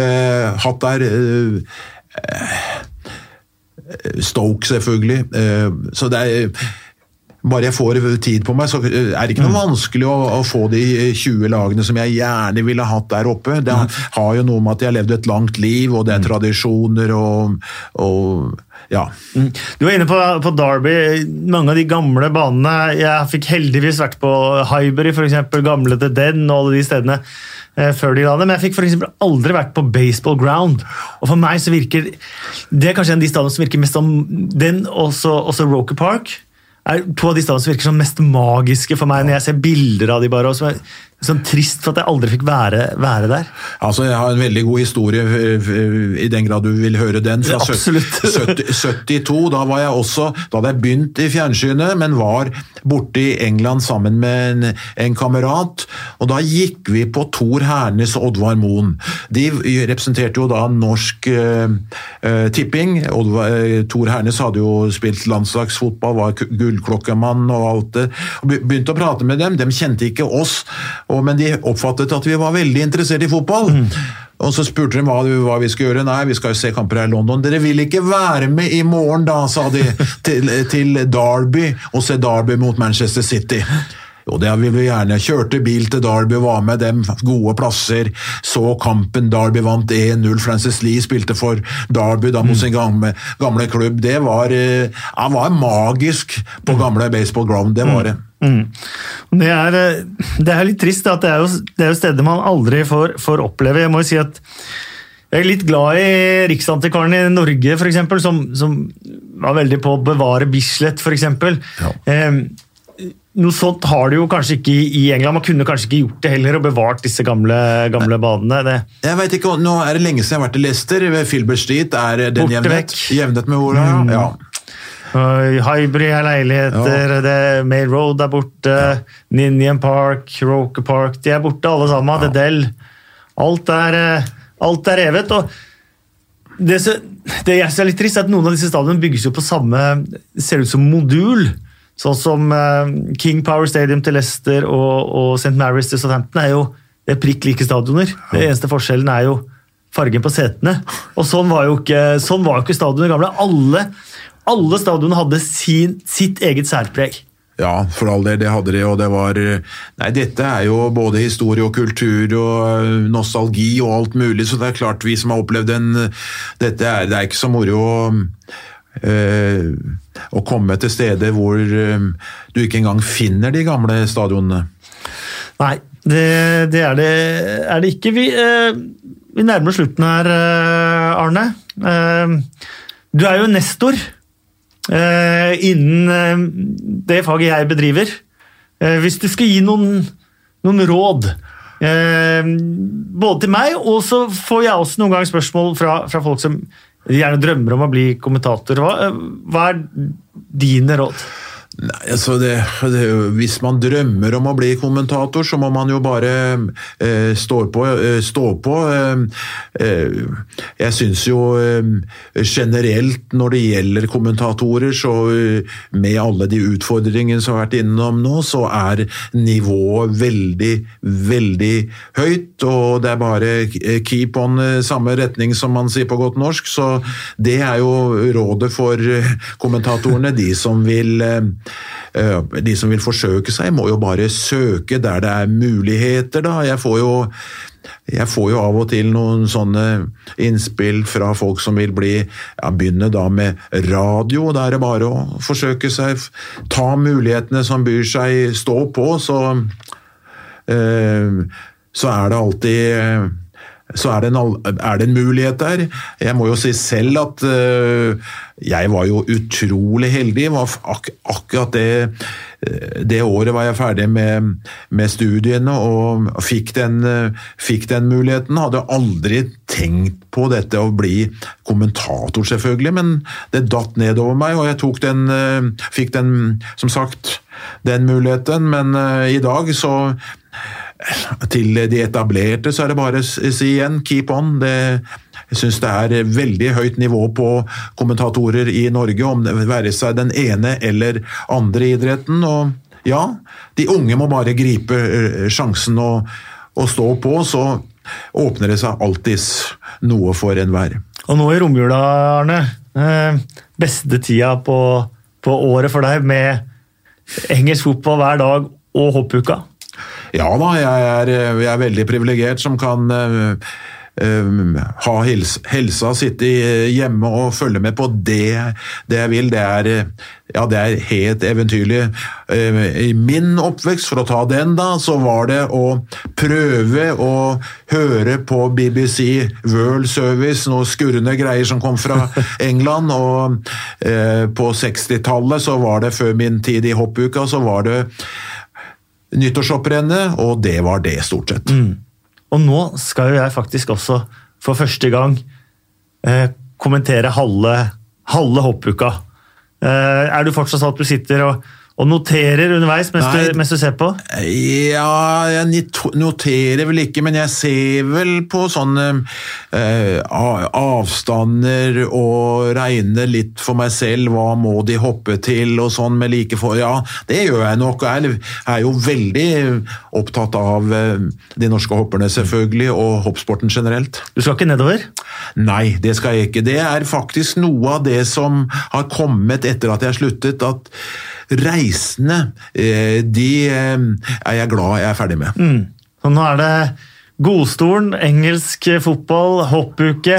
eh, hatt der. eh, Stoke, selvfølgelig. Eh, Så det er bare jeg får tid på meg, så er det ikke noe vanskelig å, å få de 20 lagene som jeg gjerne ville hatt der oppe. Det har jo noe med at jeg har levd et langt liv, og det er tradisjoner og, og ja. Mm. Du var inne på, på Derby, mange av de gamle banene. Jeg fikk heldigvis vært på Highbury, f.eks. Gamle The Den og alle de stedene eh, før de la det. Men jeg fikk for aldri vært på baseball ground. Og for meg så virker Det er kanskje en av de stedene som virker mest som den, og så også Roker Park. er to av de stedene som virker som mest magiske for meg når jeg ser bilder av de bare. og som er sånn trist for at jeg aldri fikk være, være der. Altså, Jeg har en veldig god historie, eh, i den grad du vil høre den. Fra absolutt. 70, 72, da var jeg også, da hadde jeg begynt i fjernsynet, men var borte i England sammen med en, en kamerat. Og da gikk vi på Tor Hernes og Oddvar Moen. De representerte jo da norsk eh, eh, tipping. Oddvar, eh, Tor Hernes hadde jo spilt landslagsfotball, var gullklokkemann og alt det. Og begynte å prate med dem. De kjente ikke oss, og, men de oppfattet at vi var veldig interessert i fotball. Og så spurte de hva, hva vi skulle gjøre. Nei, vi skal jo se kamper her i London. Dere vil ikke være med i morgen, da, sa de til, til Derby, og se Derby mot Manchester City. Jo, det vil vi gjerne. Kjørte bil til Derby, var med dem, gode plasser. Så kampen, Derby vant 1-0. Francis Lee spilte for Derby da mot sin gamle, gamle klubb. Det var, eh, ja, var magisk på gamle baseball ground, det var det. Mm. Det, er, eh, det er litt trist. At det er jo, det er jo steder man aldri får, får oppleve. Jeg må jo si at jeg er litt glad i Riksantikvaren i Norge, eksempel, som, som var veldig på å bevare Bislett, f.eks. Ja. Eh, noe sånt har du jo kanskje ikke i England. Man kunne kanskje ikke gjort det heller, og bevart disse gamle, gamle badene. Det, Jeg vet ikke, Nå er det lenge siden jeg har vært i Leicester. Filbert Street er den jevnet. Jevnet med orda, ja. Og Highbury er leiligheter, det, May Road er borte, Ninian Park, Roker Park De er borte, alle sammen. Ja. Dedell. Alt er, eh, alt er revet. og det, det jeg er litt trist, er at noen av disse stadionene bygges jo på samme ser ut som modul. Sånn som eh, King Power Stadium til Leicester og, og St. Mary's til Southampton er jo det er prikk like stadioner. Det eneste forskjellen er jo fargen på setene. Og sånn var jo ikke, sånn var jo ikke stadionet gamle. Alle, alle stadionene hadde sin, sitt eget særpreg. Ja, for all del, det hadde de, og det var Nei, dette er jo både historie og kultur og øh, nostalgi og alt mulig, så det er klart vi som har opplevd den Dette er, det er ikke så moro å øh, å komme til steder hvor øh, du ikke engang finner de gamle stadionene. Nei, det, det, er, det er det ikke. Vi, eh, vi nærmer slutten her, eh, Arne. Uh, du er jo nestor eh, innen eh, det faget jeg bedriver. Eh, hvis du skal gi noen, noen råd eh, både til meg, og så får jeg også noen ganger spørsmål fra, fra folk som gjerne drømmer om å bli kommentator. Hva, eh, hva er dine råd? Nei, altså det, det, Hvis man drømmer om å bli kommentator, så må man jo bare eh, stå på. Eh, stå på. Eh, eh, jeg syns jo eh, generelt når det gjelder kommentatorer, så eh, med alle de utfordringene som har vært innom nå, så er nivået veldig, veldig høyt. Og det er bare keep on samme retning som man sier på godt norsk. Så det er jo rådet for kommentatorene, de som vil de som vil forsøke seg, må jo bare søke der det er muligheter, da. Jeg får jo jeg får jo av og til noen sånne innspill fra folk som vil bli ja, begynne da med radio. Da er det bare å forsøke seg, ta mulighetene som byr seg, stå på, så, øh, så er det alltid så er det, en, er det, en, mulighet der. Jeg må jo si selv at uh, jeg var jo utrolig heldig. Ak akkurat det, det, året var jeg ferdig med, med studiene og fikk den, fikk den, muligheten. Hadde aldri tenkt på dette å bli kommentator, selvfølgelig, men det datt nedover meg, og jeg tok den, fikk den, som sagt, den muligheten. Men uh, i dag så til de etablerte så er det bare å si igjen keep on. Det, jeg syns det er veldig høyt nivå på kommentatorer i Norge, om det være seg den ene eller andre idretten. Og ja, de unge må bare gripe eh, sjansen og, og stå på, så åpner det seg alltids noe for enhver. Og nå i romjula, Arne. Eh, beste tida på, på året for deg med engelsk fotball hver dag og hoppuka? Ja da, jeg er, jeg er veldig privilegert som kan uh, uh, ha helsa, sitte hjemme og følge med på det, det jeg vil. Det er, ja, det er helt eventyrlig. Uh, I min oppvekst, for å ta den, da, så var det å prøve å høre på BBC World Service, noen skurrende greier som kom fra England. Og på 60-tallet, så var det før min tid i hoppuka, så var det nyttårshopprennet, og det var det, stort sett. Mm. Og nå skal jo jeg faktisk også for første gang eh, kommentere halve, halve hoppuka. Eh, er du fortsatt sånn at du sitter og og noterer underveis mens du, mens du, ser på? Ja, jeg noterer vel ikke, men jeg ser vel på sånne eh, avstander og regner litt for meg selv. Hva må de hoppe til og sånn med like for Ja, det gjør jeg nok. Jeg er jo veldig opptatt av eh, de norske hopperne, selvfølgelig, og hoppsporten generelt. Du skal ikke nedover? Nei, det skal jeg ikke. Det er faktisk noe av det som har kommet etter at jeg sluttet. at reisende, eh, de eh, er jeg glad jeg er ferdig med. Mm. Så nå er det Godstolen, engelsk fotball, hoppuke.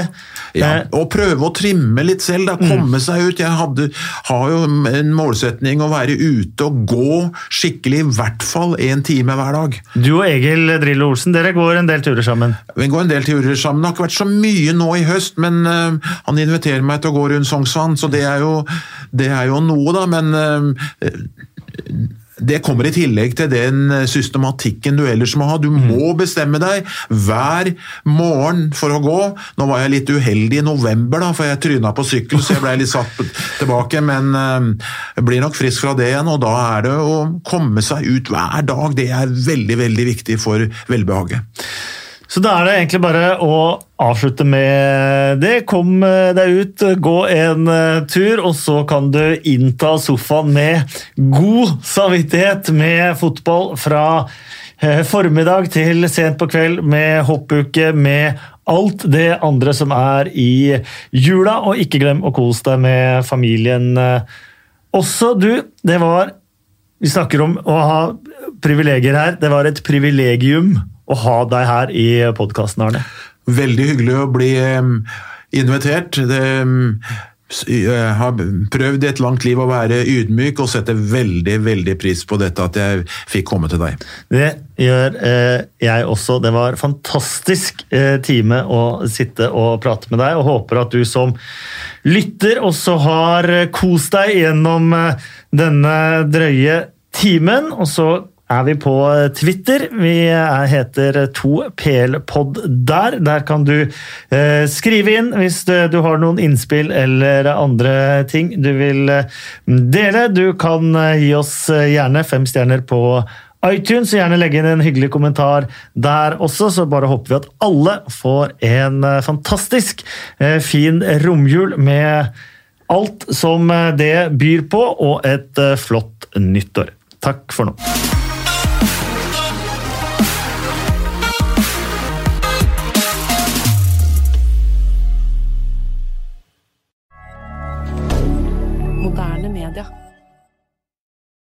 Ja, eh, og prøve å trimme litt selv, da. Mm. Komme mm. seg ut. Jeg hadde, har jo en målsetning å være ute og gå skikkelig, i hvert fall én time hver dag. Du og Egil Drillo Olsen, dere går en del turer sammen? Vi går en del turer sammen. Det har ikke vært så mye nå i høst, men uh, han inviterer meg til å gå rundt Sognsvann, så det er, jo, det er jo noe, da. Men uh, det kommer i tillegg til den systematikken du ellers må ha. Du mm. må bestemme deg hver morgen for å gå. Nå var jeg litt uheldig i november, da, for jeg tryna på sykkel, så jeg ble litt satt tilbake. Men jeg blir nok frisk fra det igjen, og da er det å komme seg ut hver dag. Det er veldig, veldig viktig for velbehaget. Så da er det egentlig bare å avslutte med det. Kom eh, deg ut, gå en eh, tur, og så kan du innta sofaen med god samvittighet med fotball fra eh, formiddag til sent på kveld, med hoppuke, med alt det andre som er i jula. Og ikke glem å kose deg med familien også, du. Det var Vi snakker om å ha privilegier her. Det var et privilegium å ha deg her i podkasten, Arne. Veldig hyggelig å bli invitert. Jeg har prøvd i et langt liv å være ydmyk og setter veldig veldig pris på dette at jeg fikk komme til deg. Det gjør eh, jeg også. Det var fantastisk eh, time å sitte og prate med deg, og håper at du som lytter også har kost deg gjennom eh, denne drøye timen. Og så er vi på Twitter. Vi heter 2plpod der. Der kan du eh, skrive inn hvis du, du, har noen innspill eller andre ting du vil eh, dele. Du kan eh, gi oss eh, gjerne fem stjerner på iTunes, og gjerne legge inn en hyggelig kommentar der også. Så bare håper vi at alle får en fantastisk eh, fin romjul med alt som det byr på, og et flott nyttår. Takk for nå.